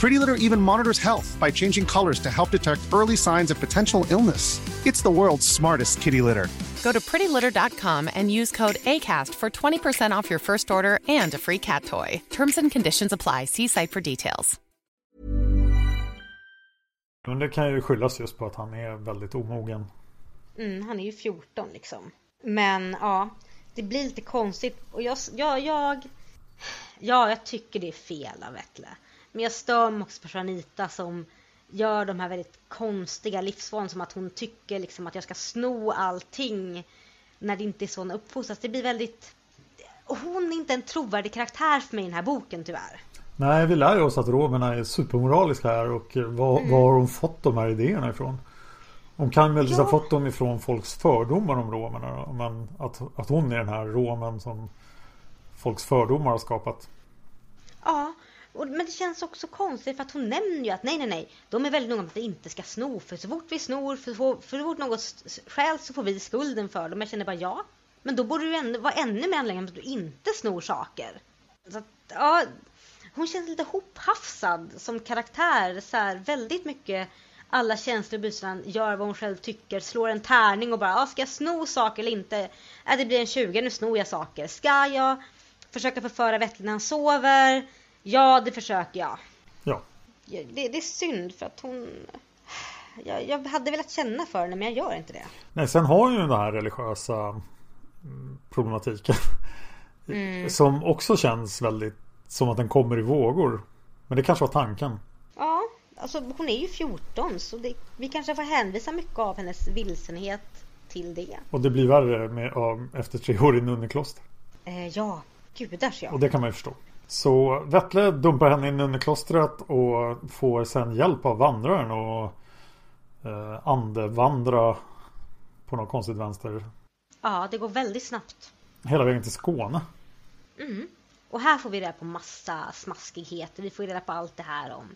Pretty Litter even monitors health by changing colors to help detect early signs of potential illness. It's the world's smartest kitty litter. Go to prettylitter.com and use code ACAST for 20% off your first order and a free cat toy. Terms and conditions apply. See site for details. Men det kan ju skyllas just på att han är väldigt omogen. Mm, han är ju 14 liksom. Men ja, det blir lite konstigt. Och jag, jag, jag, ja, jag tycker det är fel av Vettle. Men jag stör mig också på Janita som gör de här väldigt konstiga livsvalen som att hon tycker liksom att jag ska sno allting när det inte är så hon uppfostras. Det blir väldigt... Hon är inte en trovärdig karaktär för mig i den här boken tyvärr. Nej, vi lär ju oss att romerna är supermoraliska här och var, mm. var har hon fått de här idéerna ifrån? Hon kan väl ja. ha fått dem ifrån folks fördomar om romerna men att, att hon är den här romen som folks fördomar har skapat. Ja, men det känns också konstigt för att hon nämner ju att nej, nej, nej, de är väldigt noga med att vi inte ska sno. För så fort vi snor, för, för, så fort något stjäls så får vi skulden för dem. Jag känner bara ja, men då borde du ändå, vara ännu mer angelägen att du inte snor saker. Så att, ja, hon känns lite hophafsad som karaktär. Så här, väldigt mycket alla känslor i bysan, gör vad hon själv tycker, slår en tärning och bara ah, ska jag sno saker eller inte? Äh, det blir en 20, nu snor jag saker. Ska jag försöka förföra Vettle när han sover? Ja, det försöker jag. Ja. Det, det är synd för att hon... Jag, jag, hade velat känna för henne men jag gör inte det. Nej, sen har hon ju den här religiösa mm, problematiken. Mm. Som också känns väldigt som att den kommer i vågor. Men det kanske var tanken. Ja, alltså hon är ju 14 så det, vi kanske får hänvisa mycket av hennes vilsenhet till det. Och det blir värre med, efter tre år i nunnekloster. Eh, ja, gudars ja. Och det kan man ju förstå. Så Vettle dumpar henne i nunneklostret och får sen hjälp av vandraren och eh, andevandra på något konstigt vänster. Ja, det går väldigt snabbt. Hela vägen till Skåne. Mm. Och här får vi reda på massa smaskigheter. Vi får reda på allt det här om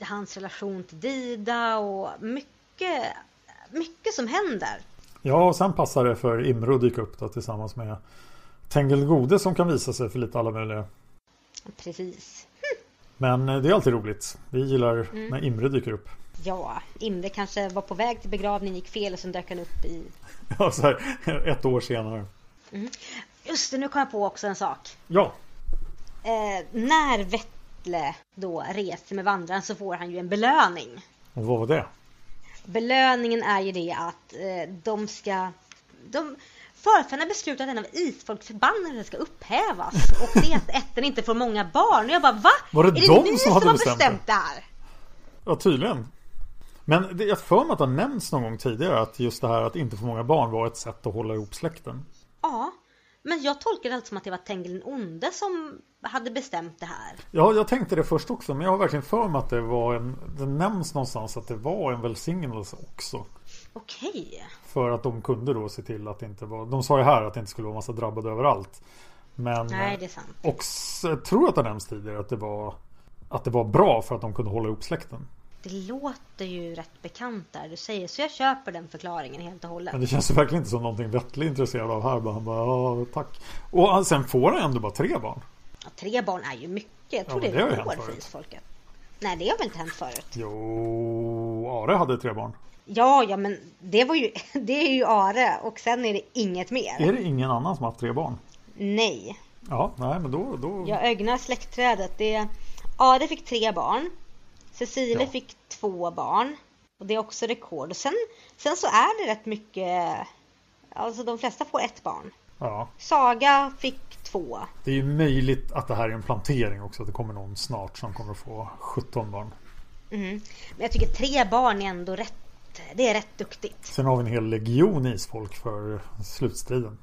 hans relation till Dida och mycket, mycket som händer. Ja, och sen passar det för Imre att dyka upp då, tillsammans med Tengil Gode som kan visa sig för lite alla möjliga. Precis. Men eh, det är alltid roligt. Vi gillar mm. när Imre dyker upp. Ja, Imre kanske var på väg till begravningen, gick fel och sen dök han upp i... Ja, så här ett år senare. Mm. Just det, nu kom jag på också en sak. Ja. Eh, när Vettle då reser med vandraren så får han ju en belöning. Och vad var det? Belöningen är ju det att eh, de ska... De, Förfäderna beslutat att en av isfolks förbannelser ska upphävas och det är att ätten inte får många barn. Och jag bara va? Var det, är det de ni som hade har bestämt, bestämt det här? Ja tydligen. Men det, jag för mig att det har nämnts någon gång tidigare att just det här att inte få många barn var ett sätt att hålla ihop släkten. Ja, Men jag tolkar det alltså som att det var Tengil den onde som hade bestämt det här. Ja, jag tänkte det först också. Men jag har verkligen för mig att det var en... Det nämns någonstans att det var en välsignelse också. Okej. För att de kunde då se till att det inte var... De sa ju här att det inte skulle vara massa drabbade överallt. Men... Nej, det är sant. Och jag tror att det nämns tidigare att det var... Att det var bra för att de kunde hålla ihop släkten. Det låter ju rätt bekant där du säger, så jag köper den förklaringen helt och hållet. Men det känns ju verkligen inte som någonting Wettle är intresserad av här. Han bara, ja, tack. Och sen får han ändå bara tre barn. Ja, tre barn är ju mycket. Jag tror men det det är hänt rekord för isfolket. Nej, det har väl inte hänt förut? Jo, Are hade tre barn. Ja, ja, men det var ju, det är ju Are och sen är det inget mer. Är det ingen annan som har haft tre barn? Nej, Ja, nej men då... då... jag ögnar släktträdet. Det är, Are fick tre barn. Cecilia Ja. fick två barn. Och det är också rekord. Och sen, sen så är det rätt mycket, alltså de flesta får ett barn. ja. Saga fick två. Det är ju möjligt att det här är en plantering också. Att det kommer någon snart som kommer att få 17 barn. Mm. Men jag tycker tre barn är ändå rätt, det är rätt duktigt. Sen har vi en hel legion isfolk för slutstriden.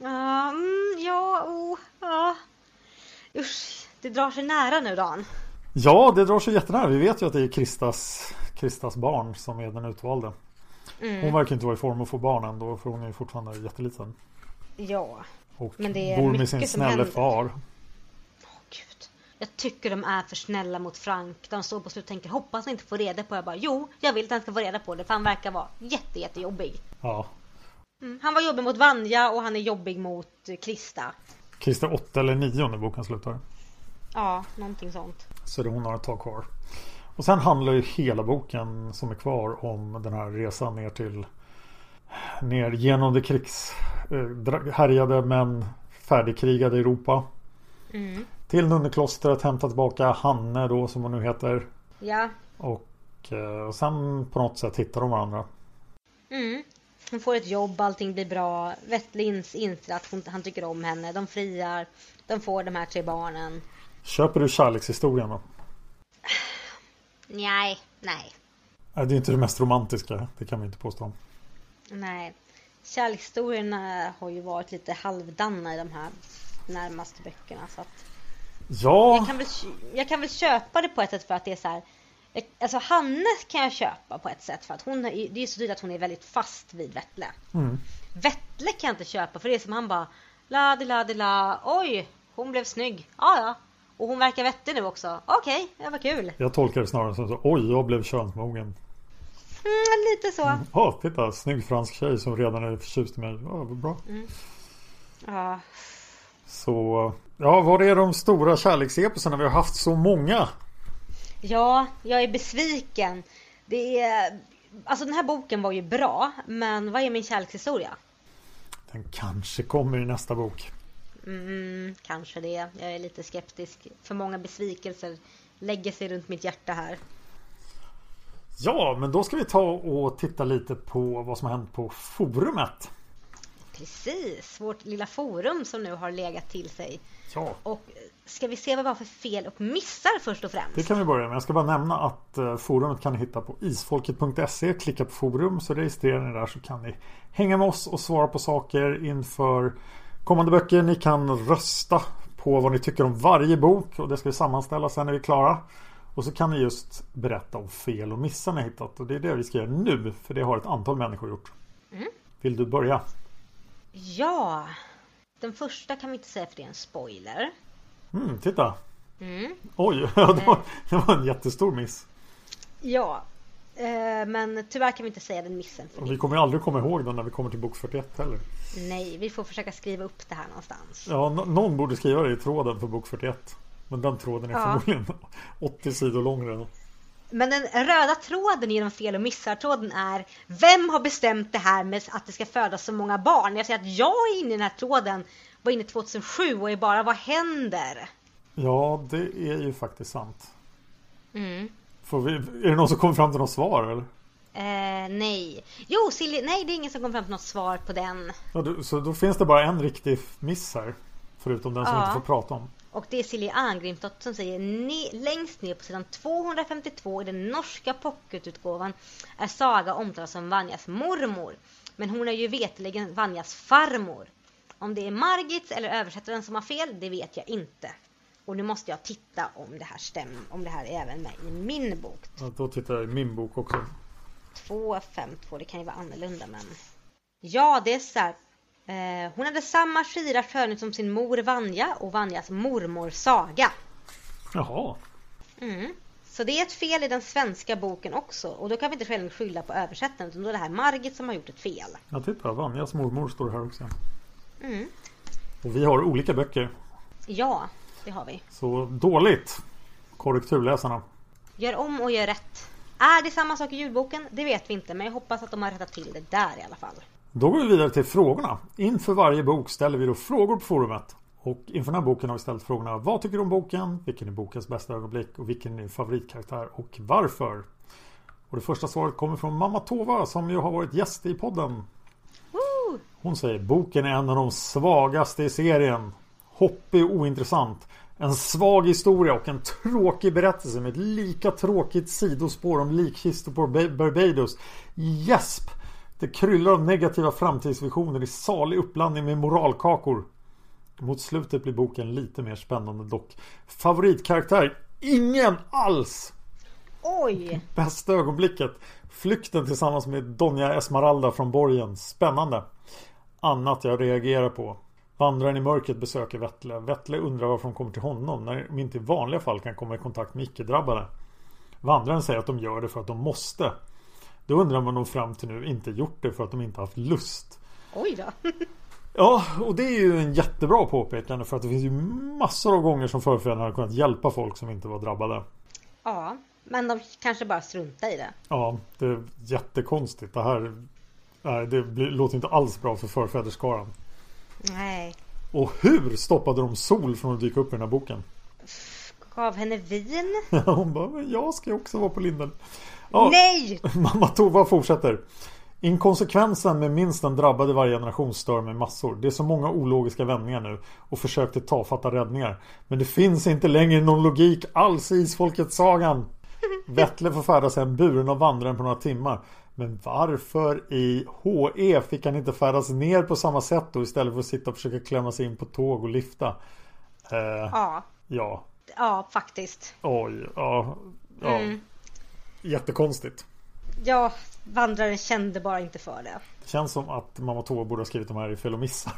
Mm, ja, oh, ja. Usch, det drar sig nära nu Dan. Ja, det drar sig jättenära. Vi vet ju att det är Kristas, Kristas barn som är den utvalde. Mm. Hon verkar inte vara i form att få barn ändå. För hon är ju fortfarande jätteliten. Ja, Och Men det är bor med sin snälle händer. far. Jag tycker de är för snälla mot Frank. De står på slut och tänker hoppas han inte får reda på det. Jag bara jo, jag vill att han ska få reda på det för han verkar vara jätte, jättejobbig. Ja. Mm. Han var jobbig mot Vanja och han är jobbig mot Krista. Krista 8 eller 9 när boken slutar. Ja, någonting sånt. Så hon har ett tag kvar. Och sen handlar ju hela boken som är kvar om den här resan ner till ner genom det krigs eh, men färdigkrigade Europa. Mm. Till nunneklostret hämta tillbaka Hanne då som hon nu heter. Ja. Och eh, sen på något sätt hittar de varandra. Mm. Hon får ett jobb, allting blir bra. Wettlins inser att hon, han tycker om henne. De friar. De får de här tre barnen. Köper du kärlekshistorien då? Nej, nej, Nej, det är inte det mest romantiska. Det kan vi inte påstå. nej. Kärlekshistorierna har ju varit lite halvdana i de här närmaste böckerna. Så att Ja, jag, kan väl, jag kan väl köpa det på ett sätt för att det är så här. Alltså Hanne kan jag köpa på ett sätt för att hon, det är så tydligt att hon är väldigt fast vid Vettle. mm. Vettle kan jag inte köpa för det är som han bara la di la di la oj hon blev snygg. Ja ja. Och hon verkar vettig nu också. Okej, det var kul. jag tolkar det snarare som så. Oj, jag blev könsmogen. Mm, lite så. Ja, titta. Snygg fransk tjej som redan är förtjust i mig. Vad bra. Ja. Så, ja, var är de stora kärlekseposerna? Vi har haft så många. ja, jag är besviken. Det är... Alltså den här boken var ju bra, men vad är min kärlekshistoria? Den kanske kommer i nästa bok. Mm, kanske det. Jag är lite skeptisk. För många besvikelser lägger sig runt mitt hjärta här. Ja, men då ska vi ta och titta lite på vad som har hänt på forumet. Precis, vårt lilla forum som nu har legat till sig. Ja, Och ska vi se vad vi har för fel och missar först och främst? det kan vi börja med. Jag ska bara nämna att eh, forumet kan ni hitta på isfolket.se. Klicka på forum så registrerar ni där så kan ni hänga med oss och svara på saker inför kommande böcker. Ni kan rösta på vad ni tycker om varje bok och det ska vi sammanställa sen när vi är klara. Och så kan ni just berätta om fel och missar ni hittat och det är det vi ska göra nu för det har ett antal människor gjort. Vill du börja? Ja, den första kan vi inte säga för det är en spoiler. Mm, titta! Mm. Oj, det var, det var en jättestor miss. Ja, eh, men tyvärr kan vi inte säga den missen. För vi kommer aldrig komma ihåg den när vi kommer till bok 41 heller. Nej, vi får försöka skriva upp det här någonstans. Ja, nå- någon borde skriva det i tråden för bok 41. Men den tråden är Ja. förmodligen 80 sidor lång Men den röda tråden i de fel och missar-tråden är Vem har bestämt det här med att det ska födas så många barn? Jag säger att jag är inne i den här tråden var inne 2007 och är bara vad händer? Ja, det är ju faktiskt sant. Mm. Vi, är det någon som kommer fram till något svar eller? Eh, nej. Jo, Silje, nej det är ingen som kom fram till något svar på den. Ja, du, så då finns det bara en riktig miss här. Förutom den som vi inte får prata om. Och det är Silje Arngrimsdotter som säger ne- längst ner på sidan 252 i den norska pocketutgåvan är Saga omtalad som Vanjas mormor. Men hon är ju veterligen Vanjas farmor. Om det är Margits eller översättaren som har fel, det vet jag inte. Och nu måste jag titta om det här stämmer, om det här är även med i min bok. Ja, då tittar jag i min bok också. 252, det kan ju vara annorlunda men... Ja, det är så här. Eh, hon hade samma skira skönhet som sin mor Vanja och Vanjas mormor Saga. Jaha. Mm. Så det är ett fel i den svenska boken också och då kan vi inte själv skylla på översättaren utan då är det här Margit som har gjort ett fel. Ja titta, Vanjas mormor står här också. Mm. Och vi har olika böcker. Ja, det har vi. Så dåligt korrekturläsarna. Gör om och gör rätt. Är det samma sak i ljudboken? Det vet vi inte men jag hoppas att de har rättat till det där i alla fall. Då går vi vidare till frågorna. Inför varje bok ställer vi då frågor på forumet. Och inför den här boken har vi ställt frågorna Vad tycker du om boken? Vilken är bokens bästa ögonblick? Och vilken är din favoritkaraktär? Och varför? Och det första svaret kommer från Mamma Tova som ju har varit gäst i podden. Hon säger Boken är en av de svagaste i serien. Hoppig och ointressant. En svag historia och en tråkig berättelse med ett lika tråkigt sidospår om likkistor på Barbados. Gäsp! Det kryllar av negativa framtidsvisioner i salig uppblandning med moralkakor. Mot slutet blir boken lite mer spännande dock. Favoritkaraktär? Ingen alls! Oj! Bästa ögonblicket? Flykten tillsammans med Donja Esmeralda från borgen. Spännande. Annat jag reagerar på. Vandraren i mörkret besöker Vettle. Vettle undrar varför de kommer till honom när de inte i vanliga fall kan komma i kontakt med icke-drabbade. Vandraren säger att de gör det för att de måste. Då undrar man nog fram till nu inte gjort det för att de inte haft lust. Oj då. Ja, och det är ju en jättebra påpekande för att det finns ju massor av gånger som förfäderna har kunnat hjälpa folk som inte var drabbade. Ja, men de kanske bara struntar i det. Ja, det är jättekonstigt. Det här nej, det låter inte alls bra för förfäderskaran. Nej. Och hur stoppade de Sol från att dyka upp i den här boken? Gav henne vin? Hon bara, men jag ska ju också vara på linden. Ja, Nej! Mamma Tova fortsätter. Inkonsekvensen med minst en drabbad i varje generation stör mig massor. Det är så många ologiska vändningar nu och försök till tafatta räddningar. Men det finns inte längre någon logik alls i Isfolket-sagan. Vettle får färdas hem buren av vandraren på några timmar. Men varför i HE fick han inte färdas ner på samma sätt då istället för att sitta och försöka klämma sig in på tåg och lifta? Eh, ja. Ja. Ja, faktiskt. Oj, ja. ja. Mm. Jättekonstigt. Ja, vandraren kände bara inte för det. Det känns som att Mamma Tova borde ha skrivit de här i fel och missar.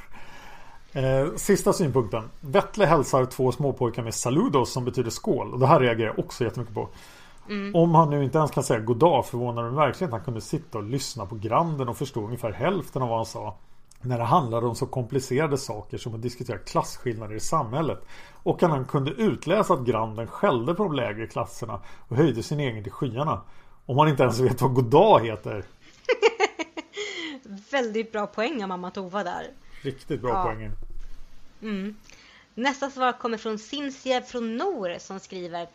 Eh, sista synpunkten. Vettle hälsar två småpojkar med saludos som betyder skål. Och det här reagerar jag också jättemycket på. Mm. Om han nu inte ens kan säga goddag förvånar det verkligen att han kunde sitta och lyssna på granden och förstå ungefär hälften av vad han sa. När det handlade om så komplicerade saker som att diskutera klasskillnader i samhället. Och att han kunde utläsa att granden skällde på de lägre klasserna och höjde sin egen till skyarna. Om man inte ens vet vad goddag heter. Väldigt bra poäng av mamma Tova där. Riktigt bra Ja. poäng. Mm. Nästa svar kommer från Sinsiev från Nor som skriver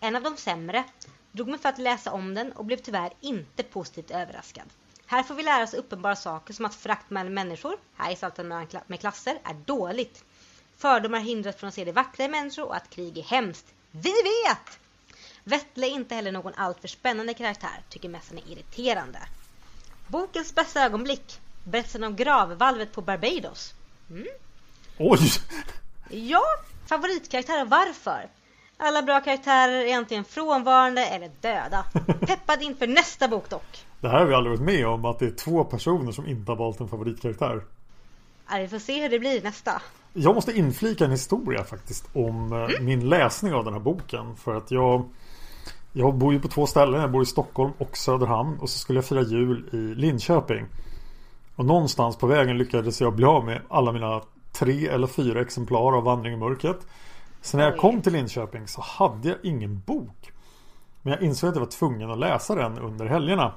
En av de sämre. Drog mig för att läsa om den och blev tyvärr inte positivt överraskad. Här får vi lära oss uppenbara saker som att förakt mellan människor, här i salten mellan med klasser, är dåligt. Fördomar hindras från att se det vackra i människor och att krig är hemskt. Vi vet! Vettle är inte heller någon alltför spännande karaktär, tycker mest han är irriterande. Bokens bästa ögonblick. Berättelsen om gravvalvet på Barbados. Mm. Oj! Ja, favoritkaraktär och varför? Alla bra karaktärer är antingen frånvarande eller döda. Peppad inför nästa bok dock. Det här har vi aldrig varit med om att det är två personer som inte har valt en favoritkaraktär. Ja, vi får se hur det blir nästa. Jag måste inflika en historia faktiskt om eh, min läsning av den här boken. För att jag Jag bor ju på två ställen. Jag bor i Stockholm och Söderhamn. Och så skulle jag fira jul i Linköping. Och någonstans på vägen lyckades jag bli av med alla mina tre eller fyra exemplar av Vandring i mörkret. Så när jag kom till Linköping så hade jag ingen bok. Men jag insåg att jag var tvungen att läsa den under helgerna.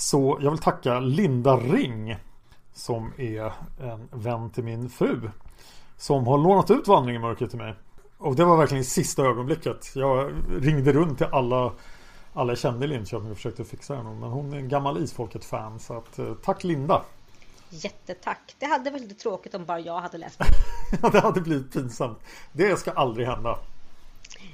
Så jag vill tacka Linda Ring. Som är en vän till min fru. Som har lånat ut Vandring i mörkret till mig. Och det var verkligen i sista ögonblicket. Jag ringde runt till alla alla jag kände i Linköping och försökte fixa den. Men hon är en gammal Isfolket-fan. Så att, eh, tack Linda! Jättetack. Det hade varit lite tråkigt om bara jag hade läst Ja, det hade blivit pinsamt. Det ska aldrig hända.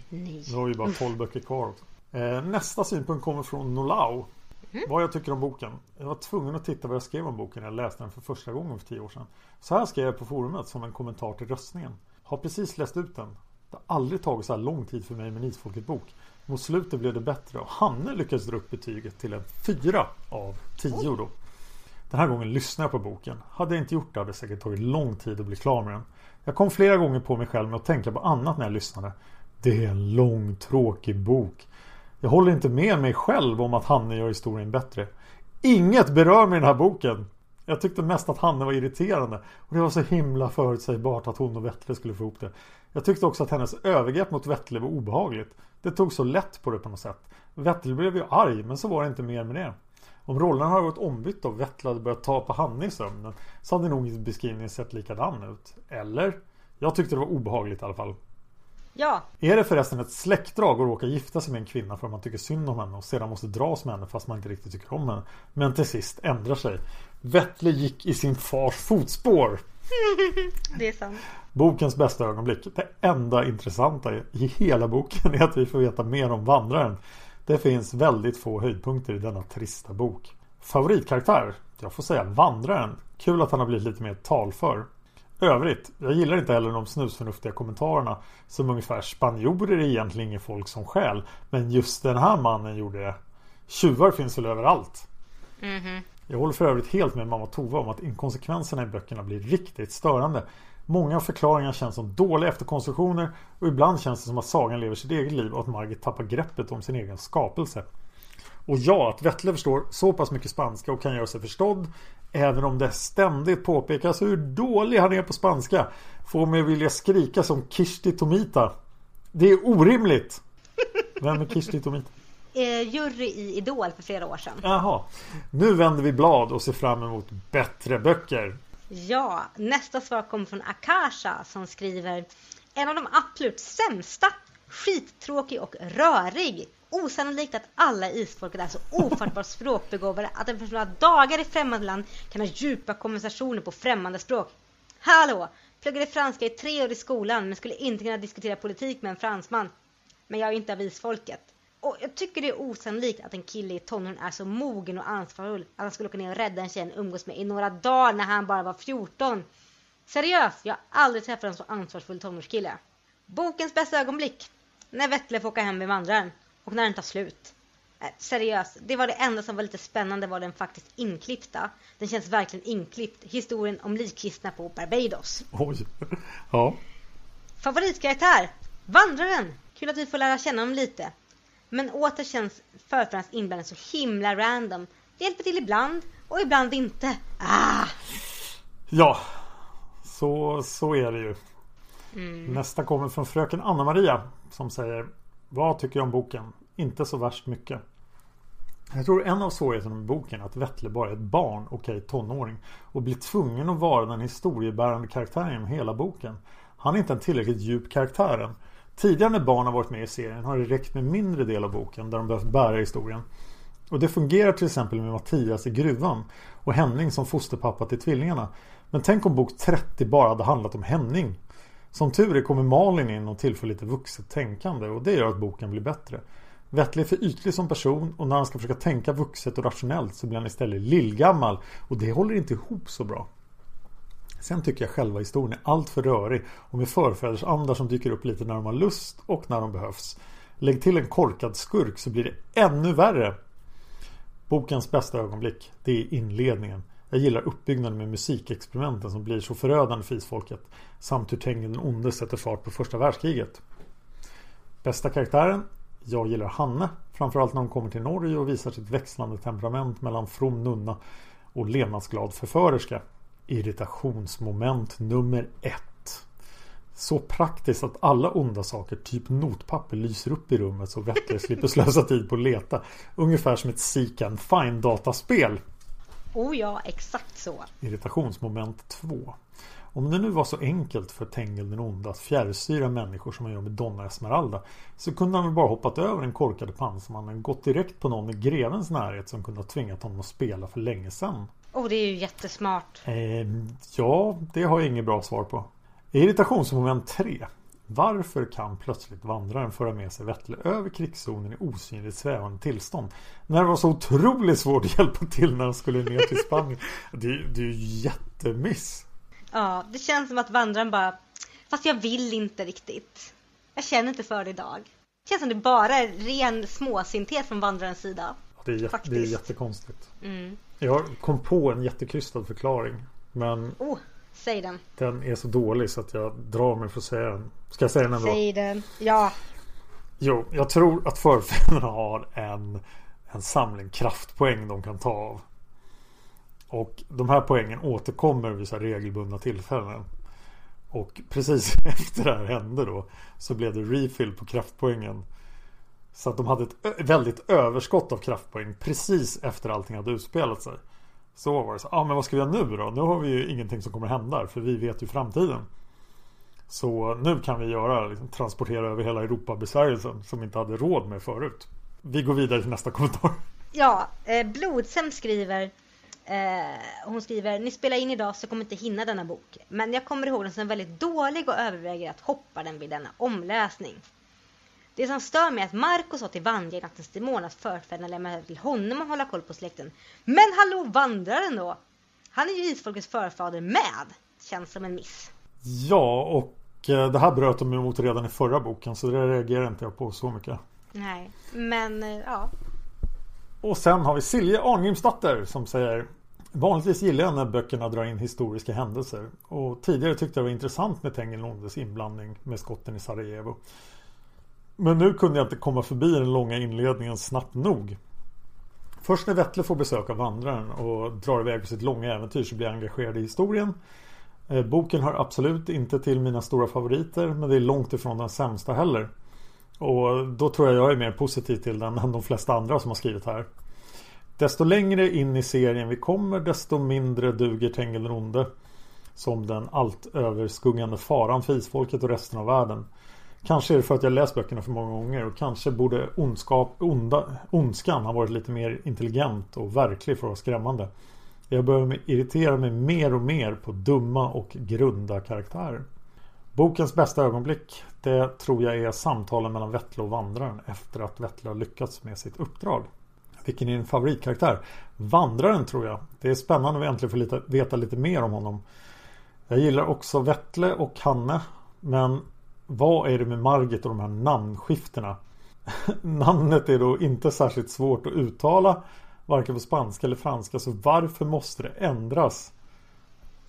Nej. Nu har vi bara 12 böcker kvar. Eh, nästa synpunkt kommer från Nolau. Mm. Vad jag tycker om boken. Jag var tvungen att titta vad jag skrev om boken när jag läste den för första gången för tio år sedan. Så här skrev jag på forumet som en kommentar till röstningen. Har precis läst ut den. Det har aldrig tagit så här lång tid för mig med en Isfolket-bok. Mot slutet blev det bättre och Hanne lyckades dra upp betyget till en fyra av tio då. Den här gången lyssnade jag på boken. Hade jag inte gjort det hade det säkert tagit lång tid att bli klar med den. Jag kom flera gånger på mig själv med att tänka på annat när jag lyssnade. Det är en lång tråkig bok. Jag håller inte med mig själv om att Hanne gör historien bättre. Inget berör mig i den här boken. Jag tyckte mest att Hanne var irriterande. Och det var så himla förutsägbart att hon och Vettle skulle få ihop det. Jag tyckte också att hennes övergrepp mot Vettle var obehagligt. Det tog så lätt på det på något sätt. Vettle blev ju arg men så var det inte mer med det. Om rollerna hade varit ombytta och Vettle hade börjat ta på Hanne i sömnen så hade nog beskrivningen sett likadan ut. Eller? Jag tyckte det var obehagligt i alla fall. Ja. Är det förresten ett släktdrag att råka gifta sig med en kvinna för att man tycker synd om henne och sedan måste dras med henne fast man inte riktigt tycker om henne. Men till sist ändrar sig. Vettle gick i sin fars fotspår. det är sant. Bokens bästa ögonblick. Det enda intressanta i hela boken är att vi får veta mer om vandraren. Det finns väldigt få höjdpunkter i denna trista bok. Favoritkaraktär? Jag får säga vandraren. Kul att han har blivit lite mer talför. Övrigt, jag gillar inte heller de snusförnuftiga kommentarerna som ungefär spanjorer är egentligen inget folk som skäl. Men just den här mannen gjorde det. Tjuvar finns väl överallt. Mm -hmm. Jag håller för övrigt helt med mamma Tova om att inkonsekvenserna i böckerna blir riktigt störande. Många förklaringar känns som dåliga efterkonstruktioner och ibland känns det som att sagan lever sitt eget liv och att Margit tappar greppet om sin egen skapelse. Och ja, att Vettle förstår så pass mycket spanska och kan göra sig förstådd Även om det ständigt påpekas hur dålig han är på spanska Får mig vilja skrika som Kishti Tomita Det är orimligt! Vem är Kishti Tomita? Eh, jury i Idol för flera år sedan. Jaha. Nu vänder vi blad och ser fram emot bättre böcker. Ja, nästa svar kommer från Akasha som skriver En av de absolut sämsta, skittråkig och rörig. Osannolikt att alla isfolket är så ofattbart språkbegåvade att de för några dagar i främmande land kan ha djupa konversationer på främmande språk. Hallå! Pluggade franska i tre år i skolan men skulle inte kunna diskutera politik med en fransman. Men jag är inte av isfolket. Och jag tycker det är osannolikt att en kille i tonåren är så mogen och ansvarsfull att han skulle åka ner och rädda en tjej han umgås med i några dagar när han bara var 14. Seriöst, jag har aldrig träffat en så ansvarsfull tonårskille. Bokens bästa ögonblick. När Vettle får åka hem med vandraren. Och när den tar slut. Äh, seriöst, det var det enda som var lite spännande var den faktiskt inklippta. Den känns verkligen inklippt. Historien om likkristna på Barbados. Oj. Ja. Favoritkaraktär? Vandraren! Kul att vi får lära känna honom lite. Men åter känns förfädernas inblandning så himla random. Det hjälper till ibland och ibland inte. Ah! Ja, så, så är det ju. Mm. Nästa kommer från fröken Anna-Maria som säger vad tycker du om boken? Inte så värst mycket. Jag tror en av svårigheterna med boken är att Vettle bara är ett barn, okej okay, tonåring och blir tvungen att vara den historiebärande karaktären genom hela boken. Han är inte en tillräckligt djup karaktär än. Tidigare när barn har varit med i serien har det räckt med mindre del av boken där de behövt bära historien. Och det fungerar till exempel med Mattias i gruvan och Henning som fosterpappa till tvillingarna. Men tänk om bok 30 bara hade handlat om Henning. Som tur är kommer Malin in och tillför lite vuxet tänkande och det gör att boken blir bättre. Vettle är för ytlig som person och när han ska försöka tänka vuxet och rationellt så blir han istället lillgammal och det håller inte ihop så bra. Sen tycker jag själva historien är alltför rörig och med förfädersandar som dyker upp lite när de har lust och när de behövs. Lägg till en korkad skurk så blir det ännu värre. Bokens bästa ögonblick, det är inledningen. Jag gillar uppbyggnaden med musikexperimenten som blir så förödande för isfolket. Samt hur Tengil den onde sätter fart på första världskriget. Bästa karaktären? Jag gillar Hanne. Framförallt när hon kommer till Norge och visar sitt växlande temperament mellan from nunna och levnadsglad förförerska. Irritationsmoment nummer ett. Så praktiskt att alla onda saker, typ notpapper, lyser upp i rummet så Vettle slipper slösa tid på att leta. Ungefär som ett Seek and Find dataspel. Oh ja, exakt så. Irritationsmoment 2. Om det nu var så enkelt för Tengil den onde att fjärrstyra människor som han gör med Donna Esmeralda så kunde han väl bara hoppat över den korkade pansarmannen gått direkt på någon i grevens närhet som kunde ha tvingat honom att spela för länge sedan. Oh, det är ju jättesmart. Eh, ja, det har jag inget bra svar på. Irritationsmoment 3. Varför kan plötsligt vandraren föra med sig Vettle över krigszonen i osynligt svävande tillstånd? När det var så otroligt svårt att hjälpa till när han skulle ner till Spanien. Det, det är ju jättemiss. Ja, det känns som att vandraren bara Fast jag vill inte riktigt. Jag känner inte för det idag. Det känns som det bara är ren småsinthet från vandrarens sida. Det är, jätte, det är jättekonstigt. Mm. Jag kom på en jättekrystad förklaring. Men oh, säg den. Den är så dålig så att jag drar mig för att säga den. Ska jag säga den ändå? Säg den. Ja. Jo, jag tror att förfäderna har en, en samling kraftpoäng de kan ta av. Och de här poängen återkommer vid så regelbundna tillfällen. Och precis efter det här hände då så blev det refill på kraftpoängen. Så att de hade ett väldigt överskott av kraftpoäng precis efter allting hade utspelat sig. Så var det så. Ja ah, men vad ska vi göra nu då? Nu har vi ju ingenting som kommer hända för vi vet ju framtiden. Så nu kan vi göra liksom, transportera över hela Europa-besvärjelsen som vi inte hade råd med förut. Vi går vidare till nästa kommentar. Ja, eh, Blodsem skriver Eh, hon skriver, ni spelar in idag så kommer inte hinna denna bok. Men jag kommer ihåg den som väldigt dålig och överväger att hoppa den vid denna omläsning. Det som stör mig är att Marco sa till Vanja i Nattens Demon att förfäderna lämnade till honom att hålla koll på släkten. Men hallå vandraren då? Han är ju isfolkets förfader med. Känns som en miss. Ja, och eh, det här bröt de emot redan i förra boken så det reagerar inte jag på så mycket. Nej, men eh, ja. Och sen har vi Silje Arngrimsdotter som säger Vanligtvis gillar jag när böckerna drar in historiska händelser och tidigare tyckte jag det var intressant med Tengil inblandning med skotten i Sarajevo. Men nu kunde jag inte komma förbi den långa inledningen snabbt nog. Först när Vettle får besök av vandraren och drar iväg på sitt långa äventyr så blir jag engagerad i historien. Eh, boken hör absolut inte till mina stora favoriter men det är långt ifrån den sämsta heller. Och då tror jag jag är mer positiv till den än de flesta andra som har skrivit här. Desto längre in i serien vi kommer desto mindre duger Tengil den onde. Som den allt överskuggande faran för isfolket och resten av världen. Kanske är det för att jag läst böckerna för många gånger och kanske borde ondskap, onda, ondskan ha varit lite mer intelligent och verklig för att vara skrämmande. Jag börjar irritera mig mer och mer på dumma och grunda karaktärer. Bokens bästa ögonblick det tror jag är samtalen mellan Vettla och Vandraren efter att Vettla har lyckats med sitt uppdrag. Vilken är din favoritkaraktär? Vandraren tror jag. Det är spännande att äntligen få lite, veta lite mer om honom. Jag gillar också Vettle och Hanne. Men vad är det med Margit och de här namnskiftena? Namnet är då inte särskilt svårt att uttala. Varken på spanska eller franska. Så varför måste det ändras?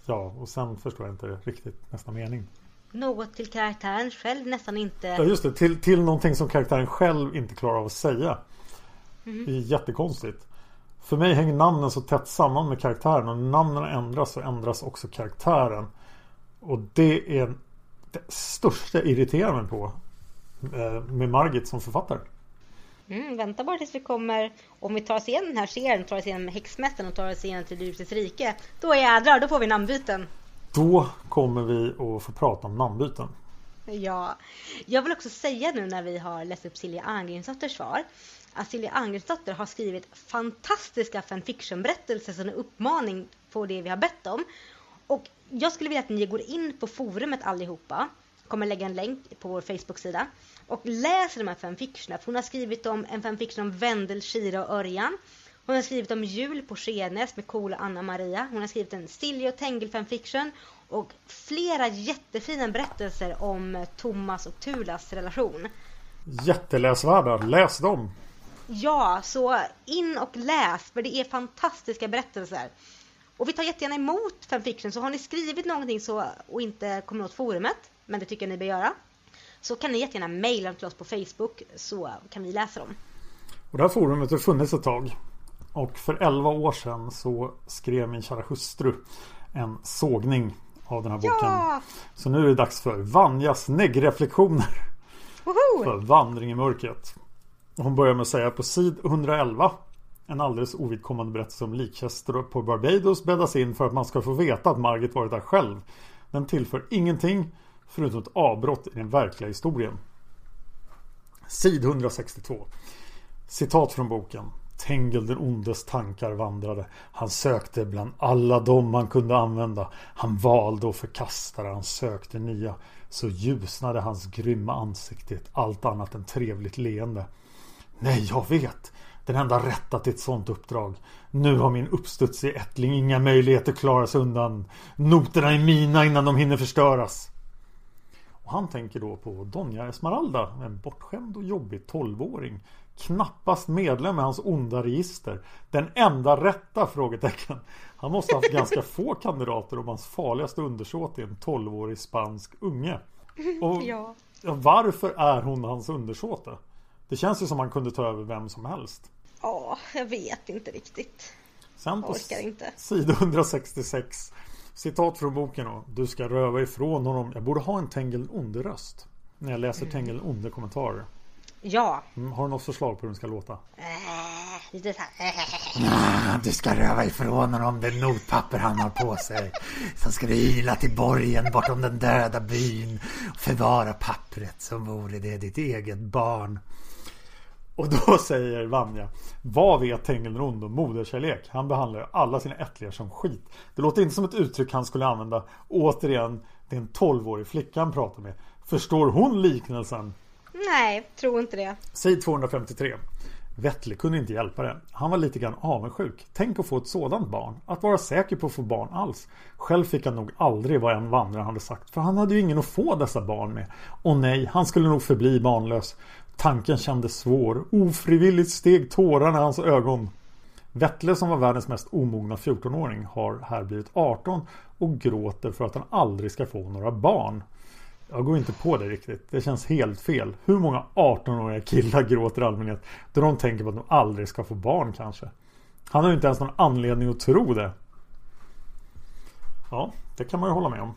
Ja, och sen förstår jag inte riktigt nästa mening något till karaktären själv nästan inte... Ja just det, till, till någonting som karaktären själv inte klarar av att säga. Mm. Det är jättekonstigt. För mig hänger namnen så tätt samman med karaktären och när namnen ändras så ändras också karaktären. Och det är största jag irriterar mig på eh, med Margit som författare. Mm, vänta bara tills vi kommer, om vi tar oss igenom den här serien, tar oss igenom häxmästaren och tar oss igenom till Ljusets rike. Då jädrar, då får vi namnbyten. Då kommer vi att få prata om namnbyten. Ja, jag vill också säga nu när vi har läst upp Silja Angrimsdotters svar att Silja Angrimsdotter har skrivit fantastiska fanfiction-berättelser som en uppmaning på det vi har bett om. Och jag skulle vilja att ni går in på forumet allihopa, kommer lägga en länk på vår Facebook-sida och läser de här fanfictionerna. Hon har skrivit om en fanfiction om Vendel, Kira och Örjan. Hon har skrivit om jul på Skenäs med coola Anna Maria. Hon har skrivit en Silja och Tengil fanfiction och flera jättefina berättelser om Thomas och Tulas relation. Jätteläsvärda, läs dem! Ja, så in och läs för det är fantastiska berättelser. Och vi tar jättegärna emot fanfiction så har ni skrivit någonting så, och inte kommer åt forumet, men det tycker jag ni bör göra, så kan ni jättegärna mejla till oss på Facebook så kan vi läsa dem. Och det här forumet har funnits ett tag. Och för 11 år sedan så skrev min kära hustru en sågning av den här boken. Ja! Så nu är det dags för Vanjas neggreflektioner. För Vandring i mörkret. Hon börjar med att säga på sid 111 en alldeles ovidkommande berättelse om likkäster på Barbados bäddas in för att man ska få veta att Margit varit där själv. Den tillför ingenting förutom ett avbrott i den verkliga historien. Sid 162 Citat från boken Tengel den ondes tankar vandrade. Han sökte bland alla dem han kunde använda. Han valde och förkastade. Han sökte nya. så ljusnade hans grymma ansikte ett allt annat än trevligt leende. Nej, jag vet. Den enda rätta till ett sånt uppdrag. Nu har min uppstudsige ättling inga möjligheter att klara sig undan. Noterna är mina innan de hinner förstöras. Och han tänker då på Donja Esmeralda, en bortskämd och jobbig tolvåring. Knappast medlem i hans onda register. Den enda rätta? frågetecken. Han måste ha haft ganska få kandidater om hans farligaste undersåt är en tolvårig spansk unge. Och Ja. varför är hon hans undersåte? Det känns ju som han kunde ta över vem som helst. Ja, jag vet inte riktigt. Sen på Orkar inte. sida 166 Citat från boken då. Du ska röva ifrån honom. Jag borde ha en Tengil Onde röst. När jag läser Tengil Onde kommentarer. Ja. Mm, har du något förslag på hur den ska låta? Äh, lite så här. Du ska röva ifrån honom det notpapper han har på sig. Sen ska du ila till borgen bortom den döda byn. Och förvara pappret som vore det ditt eget barn. Och då säger Vanja Vad vet Tengil Onde om moderkärlek? Han behandlar ju alla sina ättlingar som skit. Det låter inte som ett uttryck han skulle använda. Återigen, det är en 12-årig flicka han pratar med. Förstår hon liknelsen? Nej, tror inte det. Sid 253 Vettle kunde inte hjälpa det. Han var lite grann avundsjuk. Tänk att få ett sådant barn. Att vara säker på att få barn alls. Själv fick han nog aldrig vad en vandrare hade sagt. För han hade ju ingen att få dessa barn med. Och nej, han skulle nog förbli barnlös. Tanken kändes svår. Ofrivilligt steg tårarna i hans ögon. Vettle som var världens mest omogna 14-åring har här blivit 18 och gråter för att han aldrig ska få några barn. Jag går inte på det riktigt. Det känns helt fel. Hur många 18-åriga killar gråter i allmänhet då de tänker på att de aldrig ska få barn kanske? Han har ju inte ens någon anledning att tro det. Ja, det kan man ju hålla med om.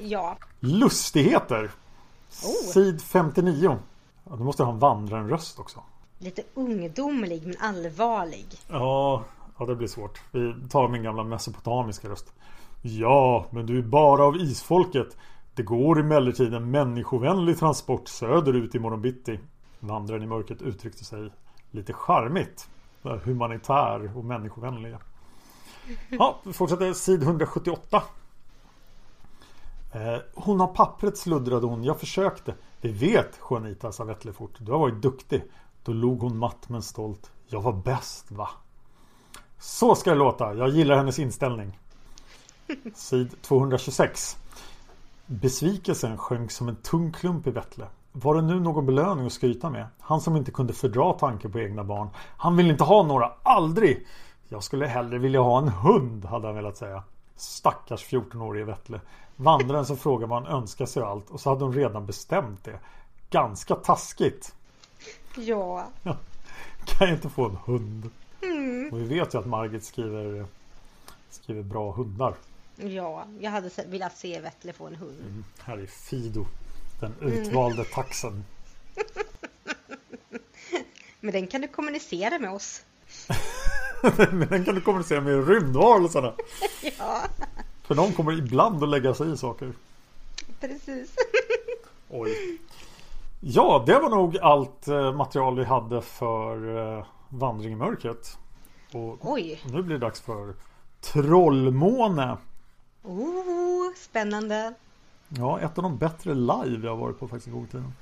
Ja. Lustigheter. Oh. Sid 59. Ja, du måste ha en vandraren-röst också. Lite ungdomlig men allvarlig. Ja, ja, det blir svårt. Vi tar min gamla mesopotamiska röst. Ja, men du är bara av isfolket. Det går emellertid en människovänlig transport söderut i morgon bitti. Vandraren i mörkret uttryckte sig lite charmigt. Humanitär och människovänlig. Ja, vi fortsätter sid 178. Eh, hon har pappret sluddrade hon. Jag försökte. Vi vet, Juanita, sa Vettle fort. Du har varit duktig. Då log hon matt men stolt. Jag var bäst, va? Så ska det låta. Jag gillar hennes inställning. Sid 226. Besvikelsen sjönk som en tung klump i Vettle. Var det nu någon belöning att skryta med? Han som inte kunde fördra tanken på egna barn. Han vill inte ha några, aldrig! Jag skulle hellre vilja ha en hund, hade han velat säga. Stackars 14-årige Vettle. Vandraren som frågar vad han önskar sig och allt och så hade hon redan bestämt det. Ganska taskigt. Ja. Kan jag inte få en hund? Mm. Och vi vet ju att Margit skriver, skriver bra hundar. Ja, jag hade velat se Vettle få en hund. Mm. Här är Fido. Den Mm. utvalde taxen. Men den kan du kommunicera med oss. Men den kan du kommunicera med rymdvarelserna. Ja, För de kommer ibland att lägga sig i saker. precis. Oj. Ja, det var nog allt eh, material vi hade för eh, Vandring i mörkret. Och Oj. nu blir det dags för Trollmåne. Oh, spännande. Ja, ett av de bättre live jag varit på faktiskt en gång i tiden.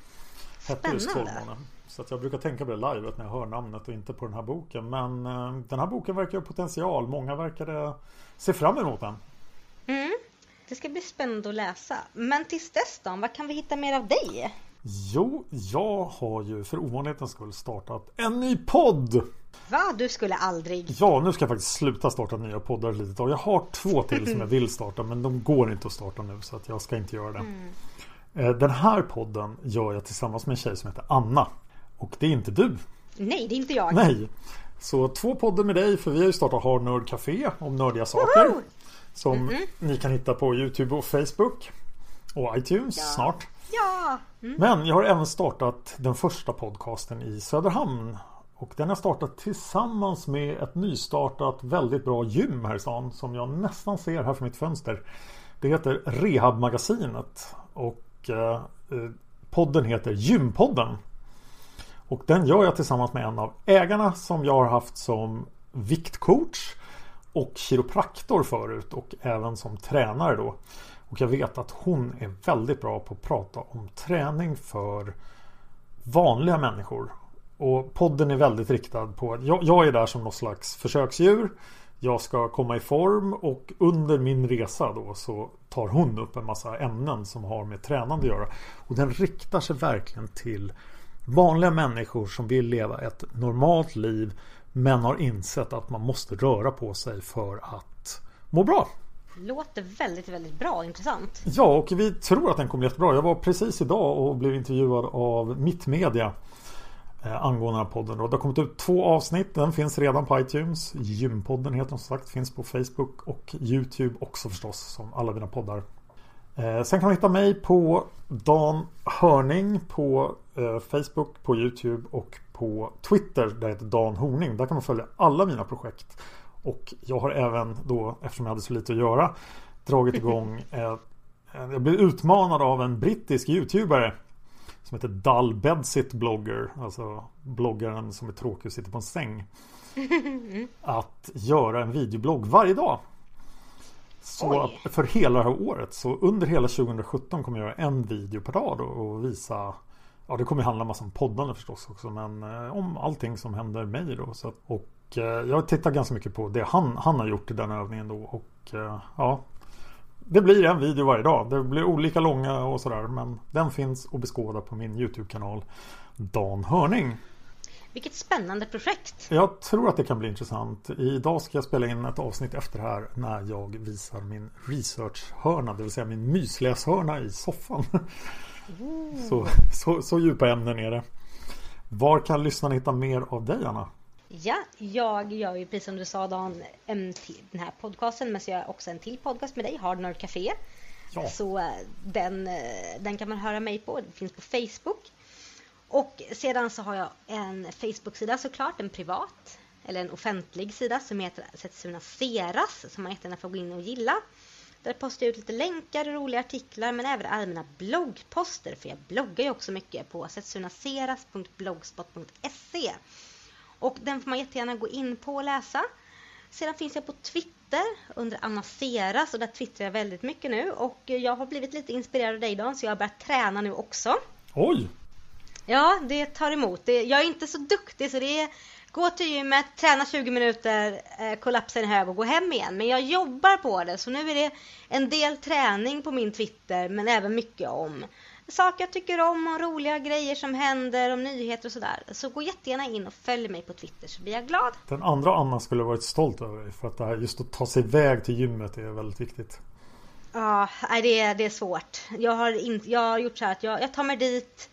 Spännande. Så att jag brukar tänka på det live när jag hör namnet och inte på den här boken. Men eh, den här boken verkar ha potential. Många verkade se fram emot den. Mm. Det ska bli spännande att läsa. Men tills dess då, vad kan vi hitta mer av dig? Jo, jag har ju för ovanlighetens skull startat en ny podd. Va? Du skulle aldrig. Ja, nu ska jag faktiskt sluta starta nya poddar ett litet tag. Jag har två till som jag vill starta men de går inte att starta nu så att jag ska inte göra det. Eh, Den här podden gör jag tillsammans med en tjej som heter Anna. Och det är inte du. Nej, det är inte jag. Nej. Så två poddar med dig för vi har ju startat Hard Nerd Café om nördiga saker. Woho! Som ni kan hitta på Youtube och Facebook. Och iTunes snart. Ja. Mm. Men jag har även startat den första podcasten i Söderhamn. Och den har startat tillsammans med ett nystartat väldigt bra gym här i stan som jag nästan ser här från mitt fönster. Det heter Rehabmagasinet och eh, eh, podden heter Gympodden. Och den gör jag tillsammans med en av ägarna som jag har haft som viktcoach och kiropraktor förut och även som tränare då. Och jag vet att hon är väldigt bra på att prata om träning för vanliga människor. Och podden är väldigt riktad på att jag, jag är där som något slags försöksdjur. Jag ska komma i form och under min resa då så tar hon upp en massa ämnen som har med tränande att göra. Och den riktar sig verkligen till vanliga människor som vill leva ett normalt liv men har insett att man måste röra på sig för att må bra. Låter väldigt, väldigt bra och intressant. Ja, och vi tror att den kommer jättebra. Jag var precis idag och blev intervjuad av Mittmedia eh, angående den här podden. Och det har kommit ut två avsnitt. Den finns redan på iTunes. Gympodden heter den som sagt. Finns på Facebook och YouTube också förstås som alla dina poddar. Eh, sen kan man hitta mig på Dan Hörning på eh, Facebook, på YouTube och på Twitter. Där heter Dan Horning. Där kan man följa alla mina projekt. Och jag har även då, eftersom jag hade så lite att göra, dragit igång jag blev utmanad av en brittisk YouTubare som heter Dull Bedsit Blogger. Alltså bloggaren som är tråkig och sitter på en säng. Att göra en videoblogg varje dag. Så Oj. för hela det här året. Så under hela 2017 kommer jag göra en video per dag och visa Ja det kommer handla massa om poddande förstås också men eh, om allting som händer mig då. Så, att- och eh, jag tittar ganska mycket på det han, han har gjort i den övningen då och eh, ja Det blir en video varje dag. Det blir olika långa och sådär men den finns att beskåda på min YouTube-kanal Dan Hörning. Vilket spännande projekt. Jag tror att det kan bli intressant. Idag ska jag spela in ett avsnitt efter det här när jag visar min researchhörna, det vill säga min mysläshörna i soffan. Så, så, så djupa ämnen är det. Var kan lyssnarna hitta mer av dig Anna? Ja, jag gör ju precis som du sa Dan, en till, den här podcasten, men så gör jag också en till podcast med dig, Hard Nerd Café. Ja. Så eh, den, eh, den kan man höra mig på, den finns på Facebook. Och sedan så har jag en Facebook-sida såklart, en privat, eller en offentlig sida som heter Setsuna Seras, som man jättegärna får gå in och gilla. Där postar jag ut lite länkar och roliga artiklar men även allmänna bloggposter för jag bloggar ju också mycket på setsunaseras.blogspot.se och den får man jättegärna gå in på och läsa. Sedan finns jag på Twitter under Anna Seras och där twittrar jag väldigt mycket nu och jag har blivit lite inspirerad av dig Dan så jag har börjat träna nu också. Oj! Ja, det tar emot. Det, jag är inte så duktig så det är gå till gymmet, träna 20 minuter, eh, kollapsa en hög och gå hem igen. Men jag jobbar på det så nu är det en del träning på min Twitter men även mycket om saker jag tycker om och roliga grejer som händer, om nyheter och sådär. Så gå jättegärna in och följ mig på Twitter så blir jag glad. Den andra Anna skulle varit stolt över dig för att det här just att ta sig iväg till gymmet är väldigt viktigt. Ja, det, är, det är svårt. Jag har, in, jag har gjort så här att jag, jag tar mig dit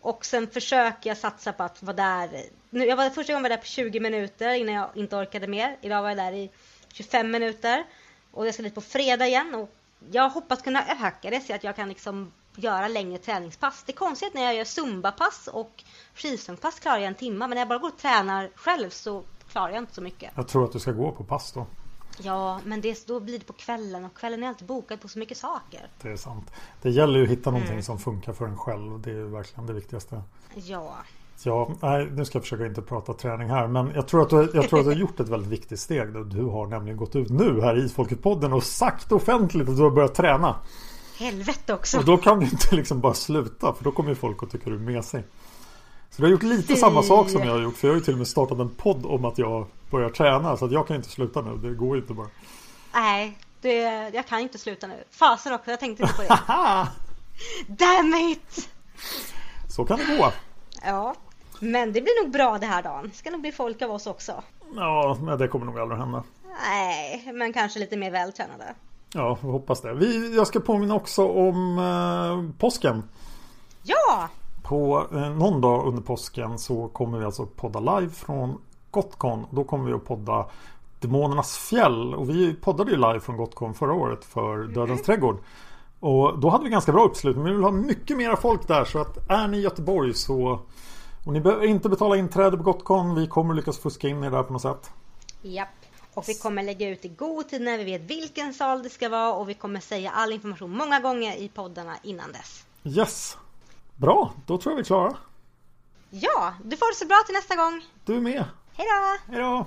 och sen försöker jag satsa på att vara där. Nu, jag var första gången var jag där på 20 minuter innan jag inte orkade mer. Idag var jag där i 25 minuter och jag ska dit på fredag igen och jag hoppas kunna öka det så att jag kan liksom göra längre träningspass. Det är konstigt när jag gör zumbapass och skivstångspass klarar jag en timme men när jag bara går och tränar själv så klarar jag inte så mycket. Jag tror att du ska gå på pass då. Ja, men det, då blir det på kvällen och kvällen är alltid bokad på så mycket saker. Det är sant. Det gäller ju att hitta någonting Mm. som funkar för en själv. Det är ju verkligen det viktigaste. Ja, Ja, nej, nu ska jag försöka inte prata träning här. Men jag tror att du, jag tror att du har gjort ett väldigt viktigt steg. Då. Du har nämligen gått ut nu här i Isfolket-podden och sagt offentligt att du har börjat träna. helvete också. Och då kan du inte liksom bara sluta. För då kommer ju folk att tycka du är mesig. Så du har gjort lite Fy. samma sak som jag har gjort. För jag har ju till och med startat en podd om att jag börjar träna. Så att jag kan inte sluta nu. Det går inte bara. Nej, det, jag kan inte sluta nu. Fasen också, jag tänkte inte på det. Damn it! Så kan det gå. Ja, men det blir nog bra det här dagen. Det ska nog bli folk av oss också. Ja, men det kommer nog aldrig hända. Nej, men kanske lite mer vältränade. Ja, vi hoppas det. Vi, jag ska påminna också om eh, påsken. Ja! På eh, någon dag under påsken så kommer vi alltså podda live från Gotcon. Då kommer vi att podda Demonernas fjäll. Och vi poddade ju live från Gotcon förra året för Dödens trädgård. Och då hade vi ganska bra uppslutning. Men vi vill ha mycket mera folk där. Så att är ni i Göteborg så... Och ni behöver inte betala inträde på Gotcon. Vi kommer lyckas fuska in er där på något sätt. Japp. Och vi kommer lägga ut i god tid när vi vet vilken sal det ska vara och vi kommer säga all information många gånger i poddarna innan dess. Yes! Bra, då tror jag vi är klara. Ja, du får det så bra till nästa gång. Du är med. Hej då! Hej då!